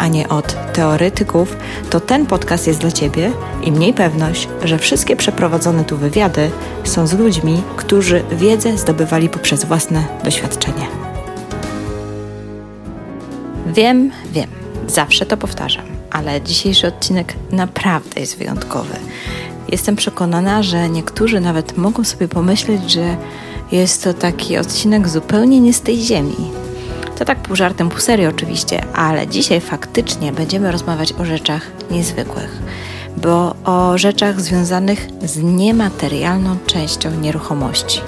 a nie od teoretyków, to ten podcast jest dla Ciebie i mniej pewność, że wszystkie przeprowadzone tu wywiady są z ludźmi, którzy wiedzę zdobywali poprzez własne doświadczenie. Wiem, wiem, zawsze to powtarzam, ale dzisiejszy odcinek naprawdę jest wyjątkowy. Jestem przekonana, że niektórzy nawet mogą sobie pomyśleć, że jest to taki odcinek zupełnie nie z tej ziemi. To tak pół żartem, pół serio oczywiście, ale dzisiaj faktycznie będziemy rozmawiać o rzeczach niezwykłych, bo o rzeczach związanych z niematerialną częścią nieruchomości.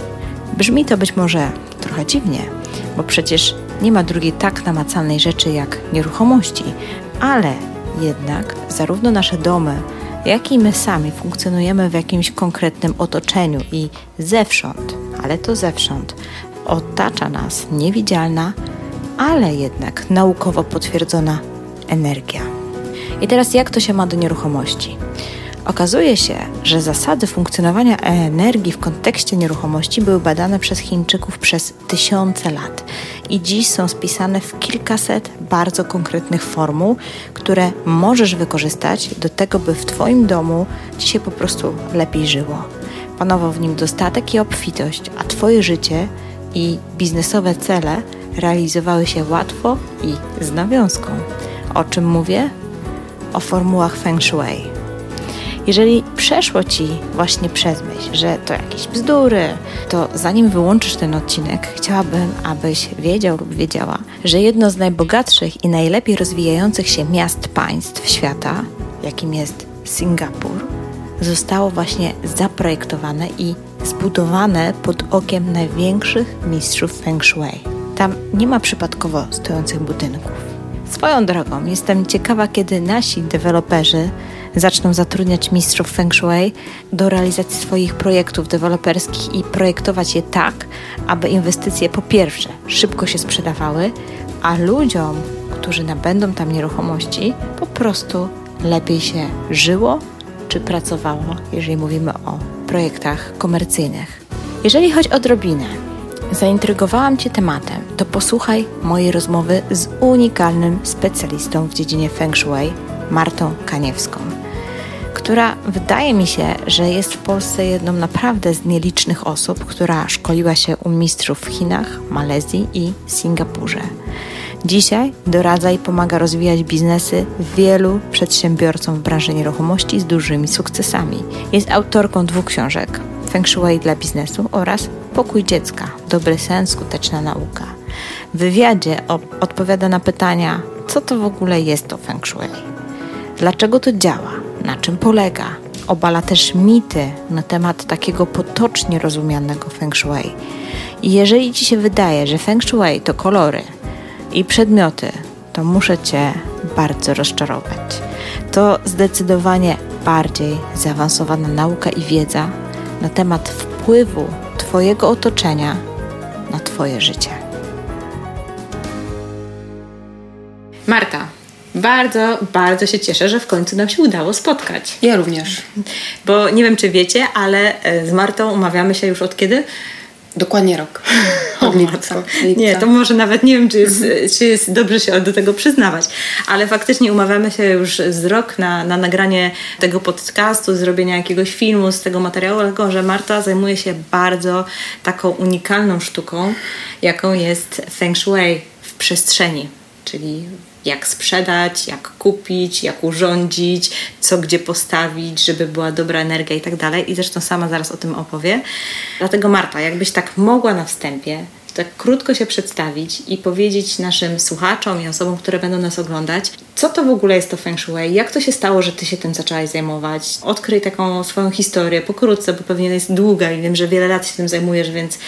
Brzmi to być może trochę dziwnie, bo przecież nie ma drugiej tak namacalnej rzeczy jak nieruchomości, ale jednak zarówno nasze domy, jak i my sami funkcjonujemy w jakimś konkretnym otoczeniu i zewsząd, ale to zewsząd, otacza nas niewidzialna, ale jednak naukowo potwierdzona energia. I teraz jak to się ma do nieruchomości? Okazuje się, że zasady funkcjonowania energii w kontekście nieruchomości były badane przez Chińczyków przez tysiące lat i dziś są spisane w kilkaset bardzo konkretnych formuł, które możesz wykorzystać do tego, by w Twoim domu Ci się po prostu lepiej żyło. Panował w nim dostatek i obfitość, a Twoje życie i biznesowe cele realizowały się łatwo i z nawiązką. O czym mówię? O formułach Feng Shui. Jeżeli przeszło Ci właśnie przez myśl, że to jakieś bzdury, to zanim wyłączysz ten odcinek, chciałabym, abyś wiedział lub wiedziała, że jedno z najbogatszych i najlepiej rozwijających się miast państw świata, jakim jest Singapur, zostało właśnie zaprojektowane i zbudowane pod okiem największych mistrzów Feng Shui. Tam nie ma przypadkowo stojących budynków. Swoją drogą, jestem ciekawa, kiedy nasi deweloperzy zaczną zatrudniać mistrzów Feng Shui do realizacji swoich projektów deweloperskich i projektować je tak, aby inwestycje po pierwsze szybko się sprzedawały, a ludziom, którzy nabędą tam nieruchomości, po prostu lepiej się żyło czy pracowało, jeżeli mówimy o projektach komercyjnych. Jeżeli chodzi o zaintrygowałam Cię tematem, to posłuchaj mojej rozmowy z unikalnym specjalistą w dziedzinie Feng Shui, Martą Kaniewską która wydaje mi się, że jest w Polsce jedną naprawdę z nielicznych osób, która szkoliła się u mistrzów w Chinach, Malezji i Singapurze. Dzisiaj doradza i pomaga rozwijać biznesy wielu przedsiębiorcom w branży nieruchomości z dużymi sukcesami. Jest autorką dwóch książek: Feng Shui dla biznesu oraz Pokój dziecka dobry sen, skuteczna nauka. W wywiadzie odpowiada na pytania, co to w ogóle jest to Feng Shui, dlaczego to działa na czym polega. Obala też mity na temat takiego potocznie rozumianego feng shui. I jeżeli ci się wydaje, że feng shui to kolory i przedmioty, to muszę cię bardzo rozczarować. To zdecydowanie bardziej zaawansowana nauka i wiedza na temat wpływu Twojego otoczenia na Twoje życie. Marta, bardzo, bardzo się cieszę, że w końcu nam się udało spotkać. Ja również. Bo nie wiem, czy wiecie, ale e, z Martą umawiamy się już od kiedy? Dokładnie rok. O, Marta. Nie, to może nawet nie wiem, czy jest, mhm. czy jest dobrze się do tego przyznawać, ale faktycznie umawiamy się już z rok na, na nagranie tego podcastu, zrobienia jakiegoś filmu z tego materiału, tylko że Marta zajmuje się bardzo taką unikalną sztuką, jaką jest Feng Shui w przestrzeni, czyli jak sprzedać, jak kupić, jak urządzić, co gdzie postawić, żeby była dobra energia i tak dalej. I zresztą sama zaraz o tym opowie. Dlatego Marta, jakbyś tak mogła na wstępie tak krótko się przedstawić i powiedzieć naszym słuchaczom i osobom, które będą nas oglądać, co to w ogóle jest to Feng Shui, jak to się stało, że Ty się tym zaczęłaś zajmować. Odkryj taką swoją historię pokrótce, bo pewnie jest długa i wiem, że wiele lat się tym zajmujesz, więc,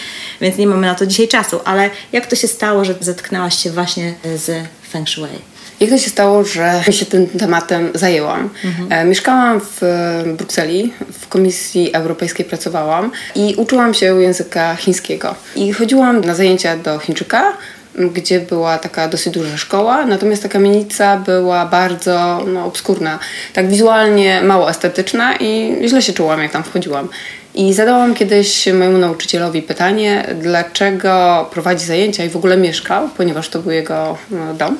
więc nie mamy na to dzisiaj czasu, ale jak to się stało, że zetknęłaś się właśnie z Feng Shui? Jak to się stało, że się tym tematem zajęłam? Mhm. Mieszkałam w Brukseli, w Komisji Europejskiej pracowałam i uczyłam się języka chińskiego. I chodziłam na zajęcia do Chińczyka, gdzie była taka dosyć duża szkoła, natomiast ta kamienica była bardzo no, obskurna, tak wizualnie mało estetyczna i źle się czułam, jak tam wchodziłam. I zadałam kiedyś mojemu nauczycielowi pytanie, dlaczego prowadzi zajęcia i w ogóle mieszkał, ponieważ to był jego no, dom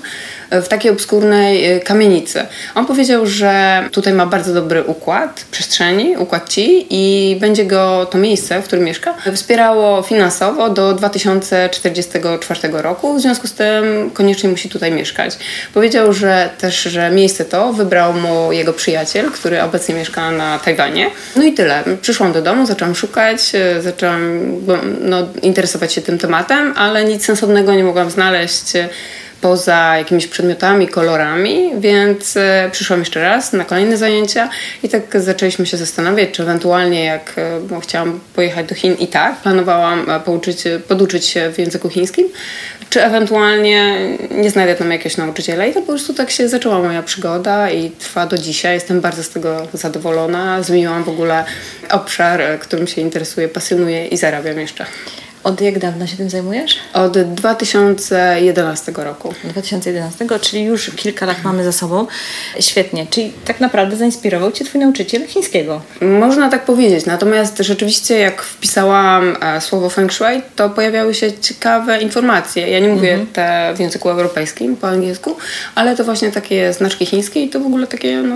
w takiej obskurnej y, kamienicy. On powiedział, że tutaj ma bardzo dobry układ przestrzeni, układ ci i będzie go to miejsce, w którym mieszka, wspierało finansowo do 2044 roku. W związku z tym koniecznie musi tutaj mieszkać. Powiedział, że też, że miejsce to wybrał mu jego przyjaciel, który obecnie mieszka na Tajwanie. No i tyle. Przyszłam do domu, zaczęłam szukać, y, zaczęłam no, interesować się tym tematem, ale nic sensownego nie mogłam znaleźć poza jakimiś przedmiotami, kolorami, więc e, przyszłam jeszcze raz na kolejne zajęcia i tak zaczęliśmy się zastanawiać, czy ewentualnie jak e, chciałam pojechać do Chin i tak, planowałam e, pouczyć, poduczyć się w języku chińskim, czy ewentualnie nie znajdę tam jakiegoś nauczyciela i to po prostu tak się zaczęła moja przygoda i trwa do dzisiaj. Jestem bardzo z tego zadowolona. Zmieniłam w ogóle obszar, którym się interesuję, pasjonuję i zarabiam jeszcze. Od jak dawna się tym zajmujesz? Od 2011 roku. 2011, czyli już kilka lat mamy za sobą. Świetnie. Czyli tak naprawdę zainspirował Cię Twój nauczyciel chińskiego? Można tak powiedzieć. Natomiast rzeczywiście jak wpisałam e, słowo feng shui, to pojawiały się ciekawe informacje. Ja nie mówię mhm. te w języku europejskim, po angielsku, ale to właśnie takie znaczki chińskie i to w ogóle takie no,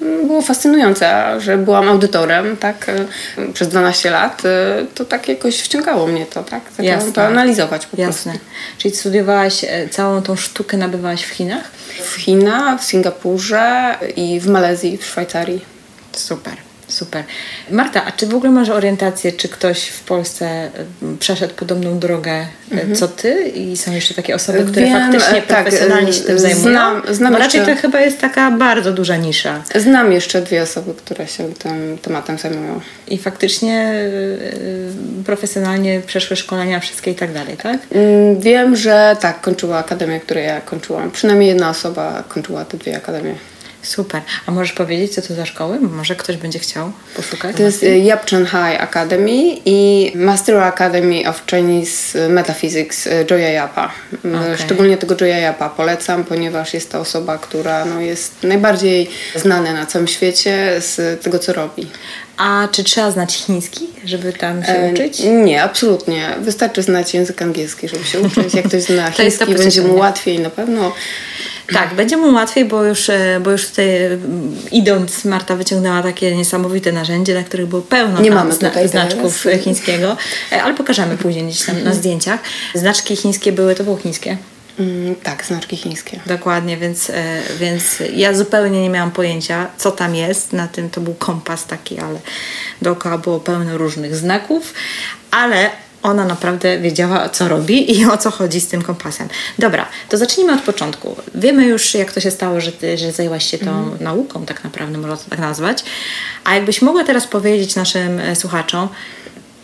było fascynujące, że byłam audytorem tak, e, przez 12 lat. E, to tak jakoś wciągało mnie to, tak? Zaczęłam Jasne. to analizować po Jasne. prostu. Czyli studiowałaś e, całą tą sztukę, nabywałaś w Chinach? W Chinach, w Singapurze i w Malezji, w Szwajcarii. Super. Super. Marta, a czy w ogóle masz orientację, czy ktoś w Polsce przeszedł podobną drogę mhm. co ty i są jeszcze takie osoby, które Wiem, faktycznie tak, profesjonalnie się tym zajmują? Znam, znam Bo raczej jeszcze, to chyba jest taka bardzo duża nisza. Znam jeszcze dwie osoby, które się tym tematem zajmują. I faktycznie y, profesjonalnie przeszły szkolenia wszystkie i tak dalej, tak? Mm, wiem, że tak, kończyła akademię, której ja kończyłam. Przynajmniej jedna osoba kończyła te dwie akademie. Super. A możesz powiedzieć, co to za szkoły? Może ktoś będzie chciał poszukać? To jest y, Yapchen High Academy i Master Academy of Chinese Metaphysics y, Joya Yapa. Y, okay. Szczególnie tego Joya Yapa polecam, ponieważ jest to osoba, która no, jest najbardziej znana na całym świecie z tego, co robi. A czy trzeba znać chiński, żeby tam się e, uczyć? Nie, absolutnie. Wystarczy znać język angielski, żeby się uczyć. Jak ktoś zna chiński, będzie mu łatwiej na pewno. Tak, będzie mu łatwiej, bo już, e, bo już tutaj e, idąc Marta wyciągnęła takie niesamowite narzędzie, na których było pełno Nie mamy zna znaczków teraz. chińskiego, e, ale pokażemy później gdzieś tam na zdjęciach. Znaczki chińskie były, to było chińskie. Mm, tak, znaczki chińskie. Dokładnie, więc, więc ja zupełnie nie miałam pojęcia, co tam jest. Na tym to był kompas taki, ale dookoła było pełno różnych znaków. Ale ona naprawdę wiedziała, co robi i o co chodzi z tym kompasem. Dobra, to zacznijmy od początku. Wiemy już, jak to się stało, że, ty, że zajęłaś się tą mm. nauką, tak naprawdę, można to tak nazwać. A jakbyś mogła teraz powiedzieć naszym e, słuchaczom,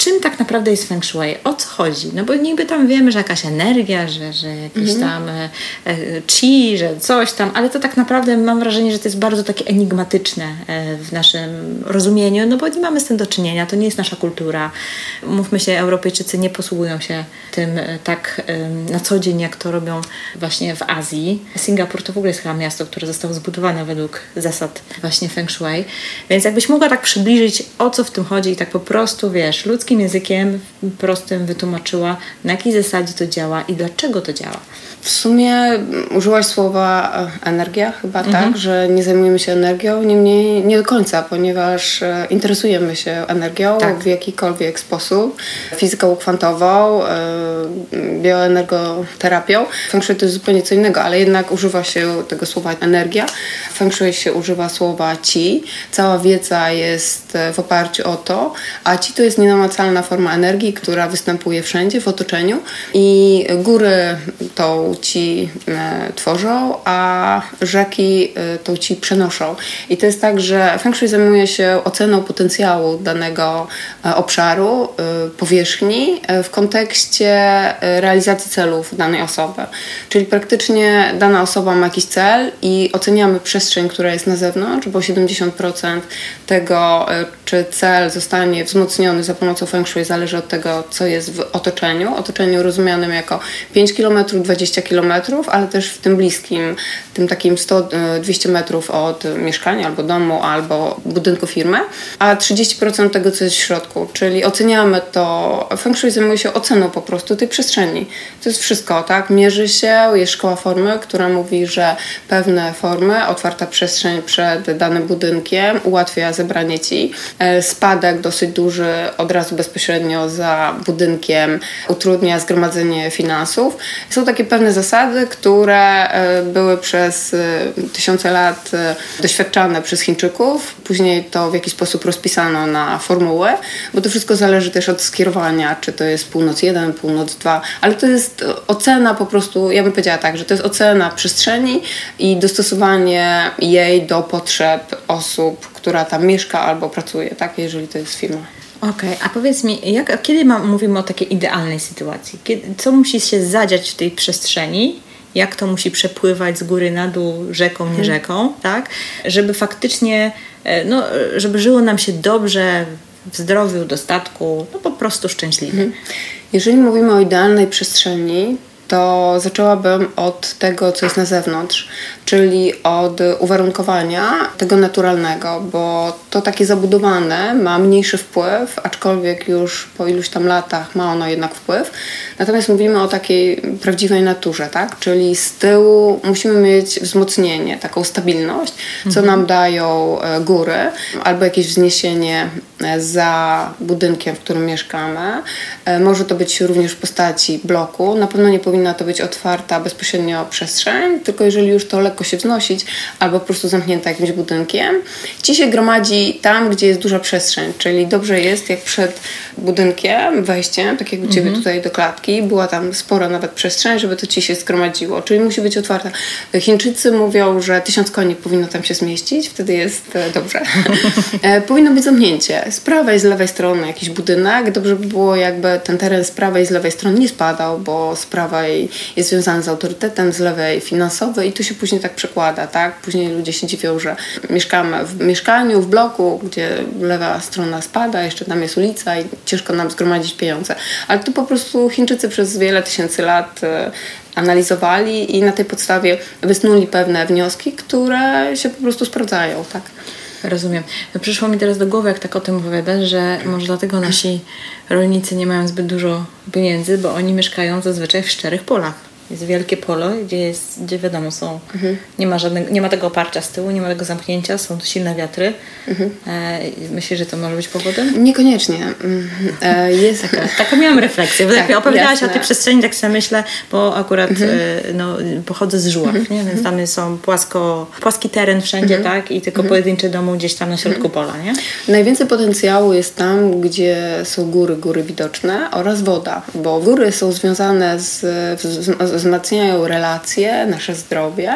czym tak naprawdę jest feng shui? O co chodzi? No bo niby tam wiemy, że jakaś energia, że, że jakiś mhm. tam e, e, chi, że coś tam, ale to tak naprawdę mam wrażenie, że to jest bardzo takie enigmatyczne e, w naszym rozumieniu, no bo nie mamy z tym do czynienia, to nie jest nasza kultura. Mówmy się, Europejczycy nie posługują się tym e, tak na co dzień, jak to robią właśnie w Azji. Singapur to w ogóle jest chyba miasto, które zostało zbudowane według zasad właśnie feng shui, więc jakbyś mogła tak przybliżyć, o co w tym chodzi i tak po prostu, wiesz, ludzki polskim językiem prostym wytłumaczyła, na jakiej zasadzie to działa i dlaczego to działa. W sumie użyłaś słowa e, energia, chyba mhm. tak, że nie zajmujemy się energią, niemniej nie do końca, ponieważ e, interesujemy się energią tak. w jakikolwiek sposób, fizyką kwantową, e, bioenergoterapią. Feng Shui to jest zupełnie co innego, ale jednak używa się tego słowa energia. Feng Shui się używa słowa ci. Cała wiedza jest w oparciu o to, a ci to jest nienamacalne uniwersalna forma energii, która występuje wszędzie w otoczeniu i góry tą ci e, tworzą, a rzeki e, tą ci przenoszą. I to jest tak, że Feng Shui zajmuje się oceną potencjału danego e, obszaru, powierzchni w kontekście realizacji celów danej osoby. Czyli praktycznie dana osoba ma jakiś cel i oceniamy przestrzeń, która jest na zewnątrz, bo 70% tego, czy cel zostanie wzmocniony za pomocą Feng Shui zależy od tego, co jest w otoczeniu. Otoczeniu rozumianym jako 5 km, 20 km, ale też w tym bliskim, tym takim 100-200 metrów od mieszkania albo domu, albo budynku firmy, a 30% tego, co jest w środku, czyli oceniamy to, Feng Shui zajmuje się oceną po prostu tej przestrzeni. To jest wszystko, tak? Mierzy się, jest szkoła formy, która mówi, że pewne formy, otwarta przestrzeń przed danym budynkiem ułatwia zebranie ci. E, spadek dosyć duży od razu bezpośrednio za budynkiem utrudnia zgromadzenie finansów. Są takie pewne zasady, które e, były przez e, tysiące lat e, doświadczane przez Chińczyków. Później to w jakiś sposób rozpisano na formułę, bo to wszystko zależy też od skierowania, czy to jest północ 1, północ 2, ale to jest ocena po prostu, ja bym powiedziała tak, że to jest ocena przestrzeni i dostosowanie jej do potrzeb osób, która tam mieszka albo pracuje, tak, jeżeli to jest firma. Okej, okay, a powiedz mi, jak, kiedy ma, mówimy o takiej idealnej sytuacji? Kiedy, co musi się zadziać w tej przestrzeni? Jak to musi przepływać z góry na dół, rzeką, nie hmm. rzeką, tak? Żeby faktycznie, e, no, żeby żyło nam się dobrze, w zdrowiu, dostatku, no po prostu szczęśliwie. Hmm. Jeżeli mówimy o idealnej przestrzeni, to zaczęłabym od tego, co jest na zewnątrz, czyli od uwarunkowania tego naturalnego, bo to takie zabudowane ma mniejszy wpływ, aczkolwiek już po iluś tam latach ma ono jednak wpływ. Natomiast mówimy o takiej prawdziwej naturze, tak? Czyli z tyłu musimy mieć wzmocnienie, taką stabilność, co mhm. nam dają e, góry albo jakieś wzniesienie za budynkiem, w którym mieszkamy. E, może to być również w postaci bloku. Na pewno nie powinna to być otwarta bezpośrednio przestrzeń, tylko jeżeli już to lekko się wznosić, albo po prostu zamknięta jakimś budynkiem. Ci się gromadzi tam, gdzie jest duża przestrzeń, czyli dobrze jest, jak przed budynkiem, wejściem, tak jak u Ciebie mhm. tutaj do klatki, była tam spora nawet przestrzeń, żeby to Ci się zgromadziło, czyli musi być otwarta. Chińczycy mówią, że tysiąc koni powinno tam się zmieścić, wtedy jest e, dobrze. E, powinno być zamknięcie. Z prawej, z lewej strony jakiś budynek, dobrze by było jakby ten teren z prawej z lewej strony nie spadał, bo z prawej jest związany z autorytetem, z lewej finansowy i to się później tak przekłada, tak? Później ludzie się dziwią, że mieszkamy w mieszkaniu, w bloku, gdzie lewa strona spada, jeszcze tam jest ulica i ciężko nam zgromadzić pieniądze. Ale to po prostu Chińczycy przez wiele tysięcy lat e, analizowali i na tej podstawie wysnuli pewne wnioski, które się po prostu sprawdzają, tak? Rozumiem. Przyszło mi teraz do głowy, jak tak o tym opowiadasz, że może dlatego nasi rolnicy nie mają zbyt dużo pieniędzy, bo oni mieszkają zazwyczaj w szczerych polach. Jest wielkie polo, gdzie, jest, gdzie wiadomo, są, mhm. nie, ma żadnego, nie ma tego oparcia z tyłu, nie ma tego zamknięcia, są silne wiatry. Mhm. E, myślisz, że to może być powodem? Niekoniecznie. Mm, e, jest... taka, taka miałam refleksję. tak, jak opowiadałaś jasne. o tej przestrzeni, tak sobie myślę, bo akurat mhm. e, no, pochodzę z Żuław, mhm. nie? więc tam są płasko, płaski teren wszędzie, mhm. tak? I tylko mhm. pojedyncze domu gdzieś tam na środku pola, nie? Najwięcej potencjału jest tam, gdzie są góry, góry widoczne oraz woda, bo góry są związane z, z, z wzmacniają relacje, nasze zdrowie,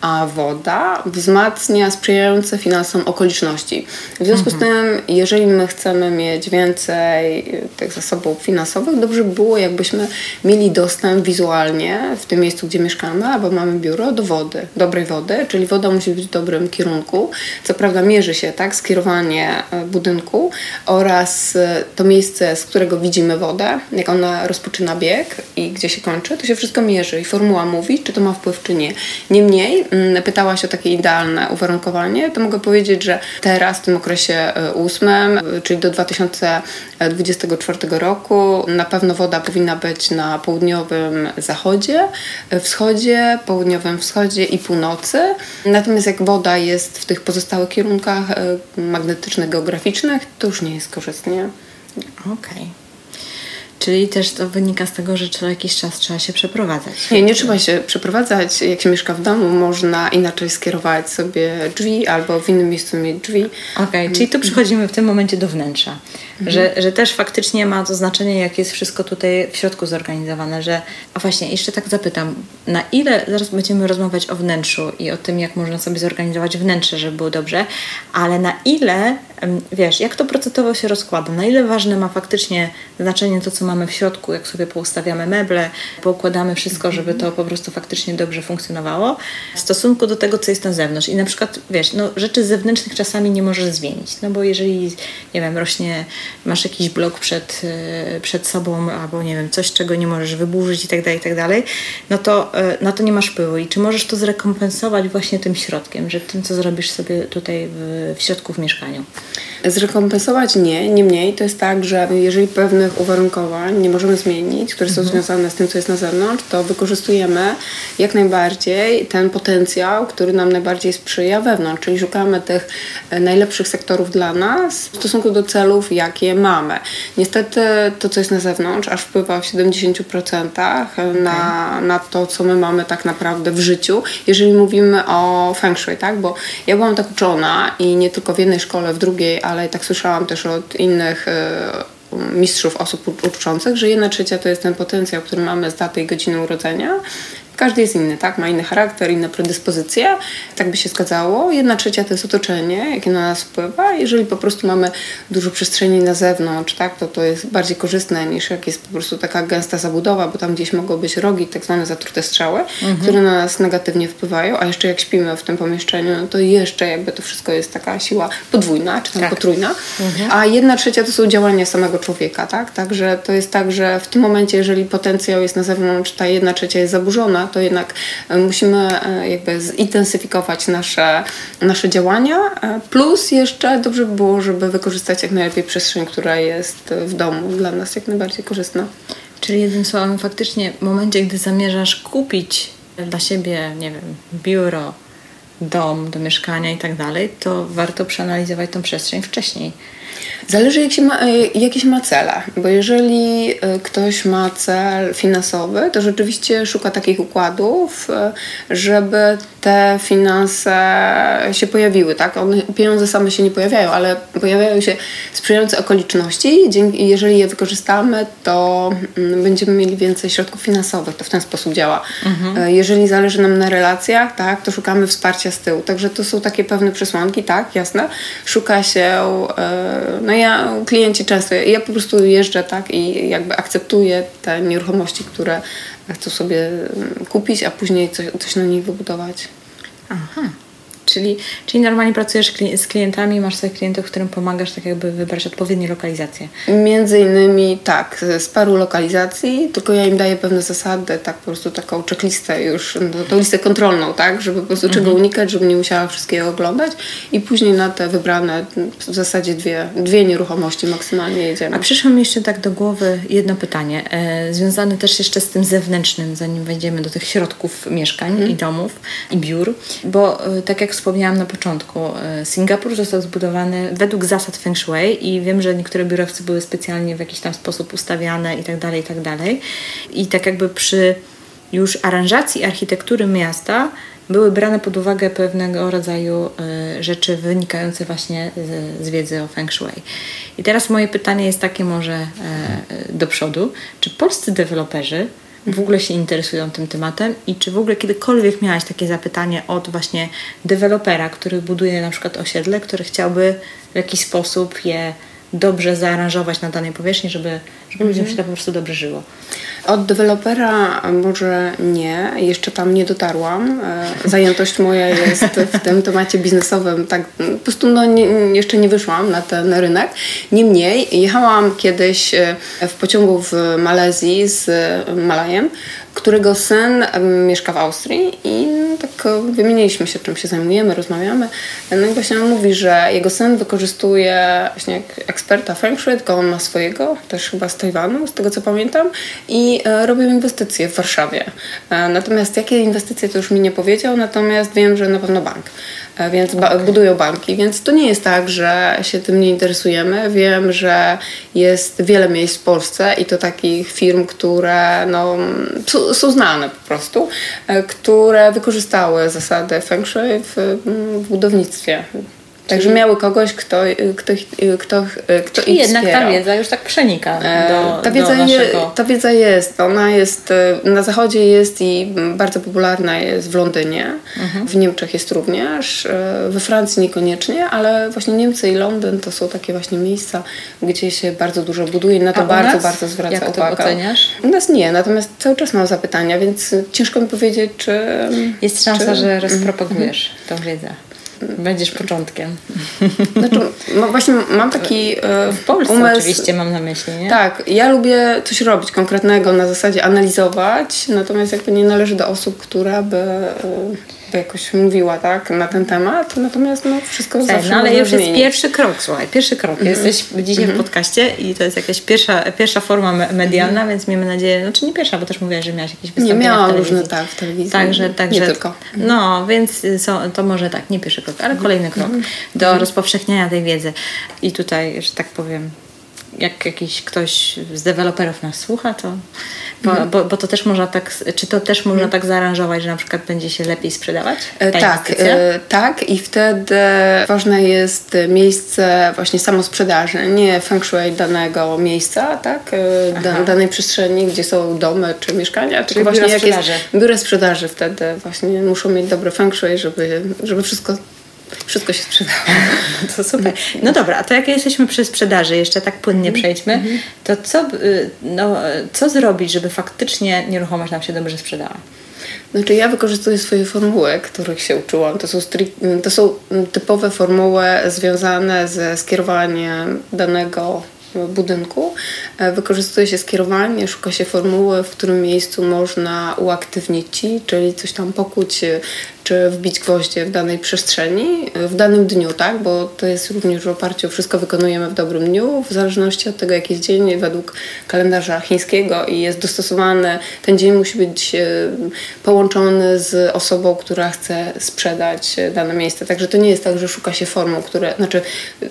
a woda wzmacnia sprzyjające finansom okoliczności. W związku mhm. z tym, jeżeli my chcemy mieć więcej tych zasobów finansowych, dobrze by było, jakbyśmy mieli dostęp wizualnie w tym miejscu, gdzie mieszkamy, albo mamy biuro, do wody, dobrej wody, czyli woda musi być w dobrym kierunku. Co prawda mierzy się tak skierowanie e, budynku oraz e, to miejsce, z którego widzimy wodę, jak ona rozpoczyna bieg i gdzie się kończy, to się wszystko mierzy i formuła mówi, czy to ma wpływ, czy nie. Niemniej mm, pytałaś o takie idealne uwarunkowanie, to mogę powiedzieć, że teraz w tym okresie e, ósmym, e, czyli do 2024 roku, na pewno woda powinna być na południowym zachodzie, e, wschodzie, południowym wschodzie i północy. Natomiast jak woda jest w tych pozostałych kierunkach magnetycznych, geograficznych, to już nie jest korzystnie. Okej. Okay. Czyli też to wynika z tego, że co jakiś czas trzeba się przeprowadzać. Nie, nie trzeba się przeprowadzać. Jak się mieszka w domu, można inaczej skierować sobie drzwi albo w innym miejscu mieć drzwi. Okej, okay, czyli tu przechodzimy w tym momencie do wnętrza. Mhm. Że, że też faktycznie ma to znaczenie, jak jest wszystko tutaj w środku zorganizowane, że... A właśnie, jeszcze tak zapytam, na ile, zaraz będziemy rozmawiać o wnętrzu i o tym, jak można sobie zorganizować wnętrze, żeby było dobrze, ale na ile, wiesz, jak to procentowo się rozkłada, na ile ważne ma faktycznie znaczenie to, co mamy w środku, jak sobie poustawiamy meble, poukładamy wszystko, żeby to po prostu faktycznie dobrze funkcjonowało, w stosunku do tego, co jest na zewnątrz. I na przykład, wiesz, no, rzeczy zewnętrznych czasami nie możesz zmienić, no bo jeżeli, nie wiem, rośnie, masz jakiś blok przed, e, przed sobą, albo nie wiem, coś, czego nie możesz wyburzyć i tak dalej, i tak dalej, no to e, na to nie masz wpływu. I czy możesz to zrekompensować właśnie tym środkiem, że tym, co zrobisz sobie tutaj w, w środku w mieszkaniu? Zrekompensować nie, niemniej to jest tak, że jeżeli pewnych uwarunkowań nie możemy zmienić, które są mhm. związane z tym, co jest na zewnątrz, to wykorzystujemy jak najbardziej ten potencjał, który nam najbardziej sprzyja wewnątrz, czyli szukamy tych e, najlepszych sektorów dla nas w stosunku do celów, jakie mamy. Niestety to, co jest na zewnątrz, aż wpływa w 70% na, na to, co my mamy tak naprawdę w życiu, jeżeli mówimy o feng shui, tak? Bo ja byłam tak uczona i nie tylko w jednej szkole, w drugiej, ale tak słyszałam też od innych e, mistrzów osób uczących, że jedna trzecia to jest ten potencjał, który mamy z daty i godziny urodzenia, każdy jest inny, tak? Ma inny charakter, inne predyspozycje. Tak by się zgadzało. Jedna trzecia to jest otoczenie, jakie na nas wpływa. Jeżeli po prostu mamy dużo przestrzeni na zewnątrz, tak? To to jest bardziej korzystne niż jak jest po prostu taka gęsta zabudowa, bo tam gdzieś mogą być rogi, tak zwane zatrute strzały, mhm. które na nas negatywnie wpływają. A jeszcze jak śpimy w tym pomieszczeniu, no to jeszcze jakby to wszystko jest taka siła podwójna, czy tam tak. potrójna. Mhm. A jedna trzecia to są działania samego człowieka, tak? Także to jest tak, że w tym momencie, jeżeli potencjał jest na zewnątrz, ta jedna trzecia jest zaburzona, to jednak e, musimy e, jakby zintensyfikować nasze, nasze działania. E, plus jeszcze dobrze by było, żeby wykorzystać jak najlepiej przestrzeń, która jest w domu dla nas jak najbardziej korzystna. Czyli jednym słowem, faktycznie w momencie, gdy zamierzasz kupić dla siebie, nie wiem, biuro, dom do mieszkania i tak dalej, to warto przeanalizować tą przestrzeń wcześniej Zależy jak się ma, e, jakiś ma cele, bo jeżeli e, ktoś ma cel finansowy, to rzeczywiście szuka takich układów, e, żeby te finanse się pojawiły, tak? One, pieniądze same się nie pojawiają, ale pojawiają się sprzyjające okoliczności i jeżeli je wykorzystamy, to mm, będziemy mieli więcej środków finansowych. To w ten sposób działa. Mhm. Jeżeli zależy nam na relacjach, tak, to szukamy wsparcia z tyłu. Także to są takie pewne przesłanki, tak, jasne. Szuka się no ja, klienci często, ja po prostu jeżdżę tak i jakby akceptuję te nieruchomości, które chcę sobie mm, kupić, a później coś, coś na nich wybudować. Aha. Czyli, czyli normalnie pracujesz z klientami, masz swoich klientów, którym pomagasz tak jakby wybrać odpowiednie lokalizacje. Między innymi tak, z paru lokalizacji, tylko ja im daję pewne zasady, tak po prostu taką checklistę już, no, tą listę kontrolną, tak, żeby po prostu mhm. czego unikać, żeby nie musiała wszystkiego oglądać i później na te wybrane w zasadzie dwie, dwie nieruchomości maksymalnie jedziemy. A przyszło mi jeszcze tak do głowy jedno pytanie, e, związane też jeszcze z tym zewnętrznym, zanim wejdziemy do tych środków mieszkań mhm. i domów i biur, bo e, tak jak wspomniałam na początku, e, Singapur został zbudowany według zasad Feng Shui i wiem, że niektóre biurowce były specjalnie w jakiś tam sposób ustawiane i tak dalej, i tak dalej. I tak jakby przy już aranżacji architektury miasta były brane pod uwagę pewnego rodzaju y, rzeczy wynikające właśnie z, z, wiedzy o Feng Shui. I teraz moje pytanie jest takie może y, do przodu. Czy polscy deweloperzy w ogóle się interesują tym tematem i czy w ogóle kiedykolwiek miałaś takie zapytanie od właśnie dewelopera, który buduje na przykład osiedle, który chciałby w jakiś sposób je dobrze zaaranżować na danej powierzchni, żeby, żeby ludziom się tak po prostu dobrze żyło. Od dewelopera może nie, jeszcze tam nie dotarłam. E, zajętość moja jest w tym temacie biznesowym, tak po prostu no, nie, jeszcze nie wyszłam na ten rynek. Niemniej jechałam kiedyś e, w pociągu w Malezji z Malajem, którego syn mieszka w Austrii i tak wymieniliśmy się, czym się zajmujemy, rozmawiamy. No i właśnie on mówi, że jego syn wykorzystuje właśnie eksperta Feng Shui, tylko on ma swojego, też chyba z Tajwanu, z tego co pamiętam, i e, robił inwestycje w Warszawie. E, natomiast jakie inwestycje to już mi nie powiedział, natomiast wiem, że na pewno bank. E, więc ba budują banki, więc to nie jest tak, że się tym nie interesujemy. Wiem, że jest wiele miejsc w Polsce i to takich firm, które no, są znane po prostu, e, które wykorzystały zasady feng shui w, w budownictwie. Także miały kogoś, kto, kto, kto, kto Czyli ich jednak wspierał. ta wiedza już tak przenika e, do, ta wiedza do naszego... Je, ta wiedza jest. Ona jest e, na zachodzie jest i bardzo popularna jest w Londynie. Mhm. W Niemczech jest również. E, we Francji niekoniecznie, ale właśnie Niemcy i Londyn to są takie właśnie miejsca, gdzie się bardzo dużo buduje i na to bardzo, nas? bardzo zwraca Jak uwagę. to oceniasz? U nas nie, natomiast cały czas mam zapytania, więc ciężko mi powiedzieć, czy... Jest szansa, czy... że rozpropagujesz mhm. tą wiedzę. Będziesz początkiem. Znaczy, no właśnie mam taki e, W Polsce umysł, oczywiście mam na myśli, nie? Tak, ja lubię coś robić konkretnego, na zasadzie analizować, natomiast jakby nie należy do osób, która by e, jakoś mówiła tak, na ten temat, natomiast no, wszystko tak, zawsze no, ale już zmienić. jest pierwszy krok, słuchaj, pierwszy krok. Mm -hmm. Jesteś dzisiaj mm -hmm. w podcaście i to jest jakaś pierwsza, pierwsza forma medialna, mm -hmm. więc miejmy nadzieję, znaczy nie pierwsza, bo też mówiłaś, że miałaś jakieś wystąpienia Nie, miałam różne, tak, w telewizji. Także, także, nie tylko. No, więc są, to może tak, nie pierwszy krok, ale kolejny krok mhm. do mhm. rozpowszechniania tej wiedzy. I tutaj, że tak powiem, jak jakiś ktoś z deweloperów nas słucha, to bo, mhm. bo, bo, to też można tak, czy to też można mhm. tak zaaranżować, że na przykład będzie się lepiej sprzedawać? E, tak, e, tak i wtedy ważne jest miejsce właśnie samo sprzedaży, nie feng shui danego miejsca, tak, e, danej przestrzeni, gdzie są domy czy mieszkania, Czyli tylko właśnie jak sprzedaży. jest biuro sprzedaży wtedy właśnie muszą mieć dobre feng shui, żeby, żeby wszystko wszystko się sprzedało. To super. No dobra, a to jak jesteśmy przy sprzedaży, jeszcze tak płynnie mhm. przejdźmy, mhm. to co, y, no, co zrobić, żeby faktycznie nieruchomość nam się dobrze sprzedała? Znaczy ja wykorzystuję swoje formuły, których się uczyłam. To są, to są typowe formuły związane ze skierowaniem danego budynku. E, wykorzystuje się skierowanie, szuka się formuły, w którym miejscu można uaktywnić ci, czyli coś tam pokuć czy wbić gwoździe w danej przestrzeni, w danym dniu, tak? Bo to jest również w oparciu, wszystko wykonujemy w dobrym dniu, w zależności od tego, jaki jest dzień, według kalendarza chińskiego i jest dostosowany, ten dzień musi być e, połączony z osobą, która chce sprzedać dane miejsce. Także to nie jest tak, że szuka się formuł, które, znaczy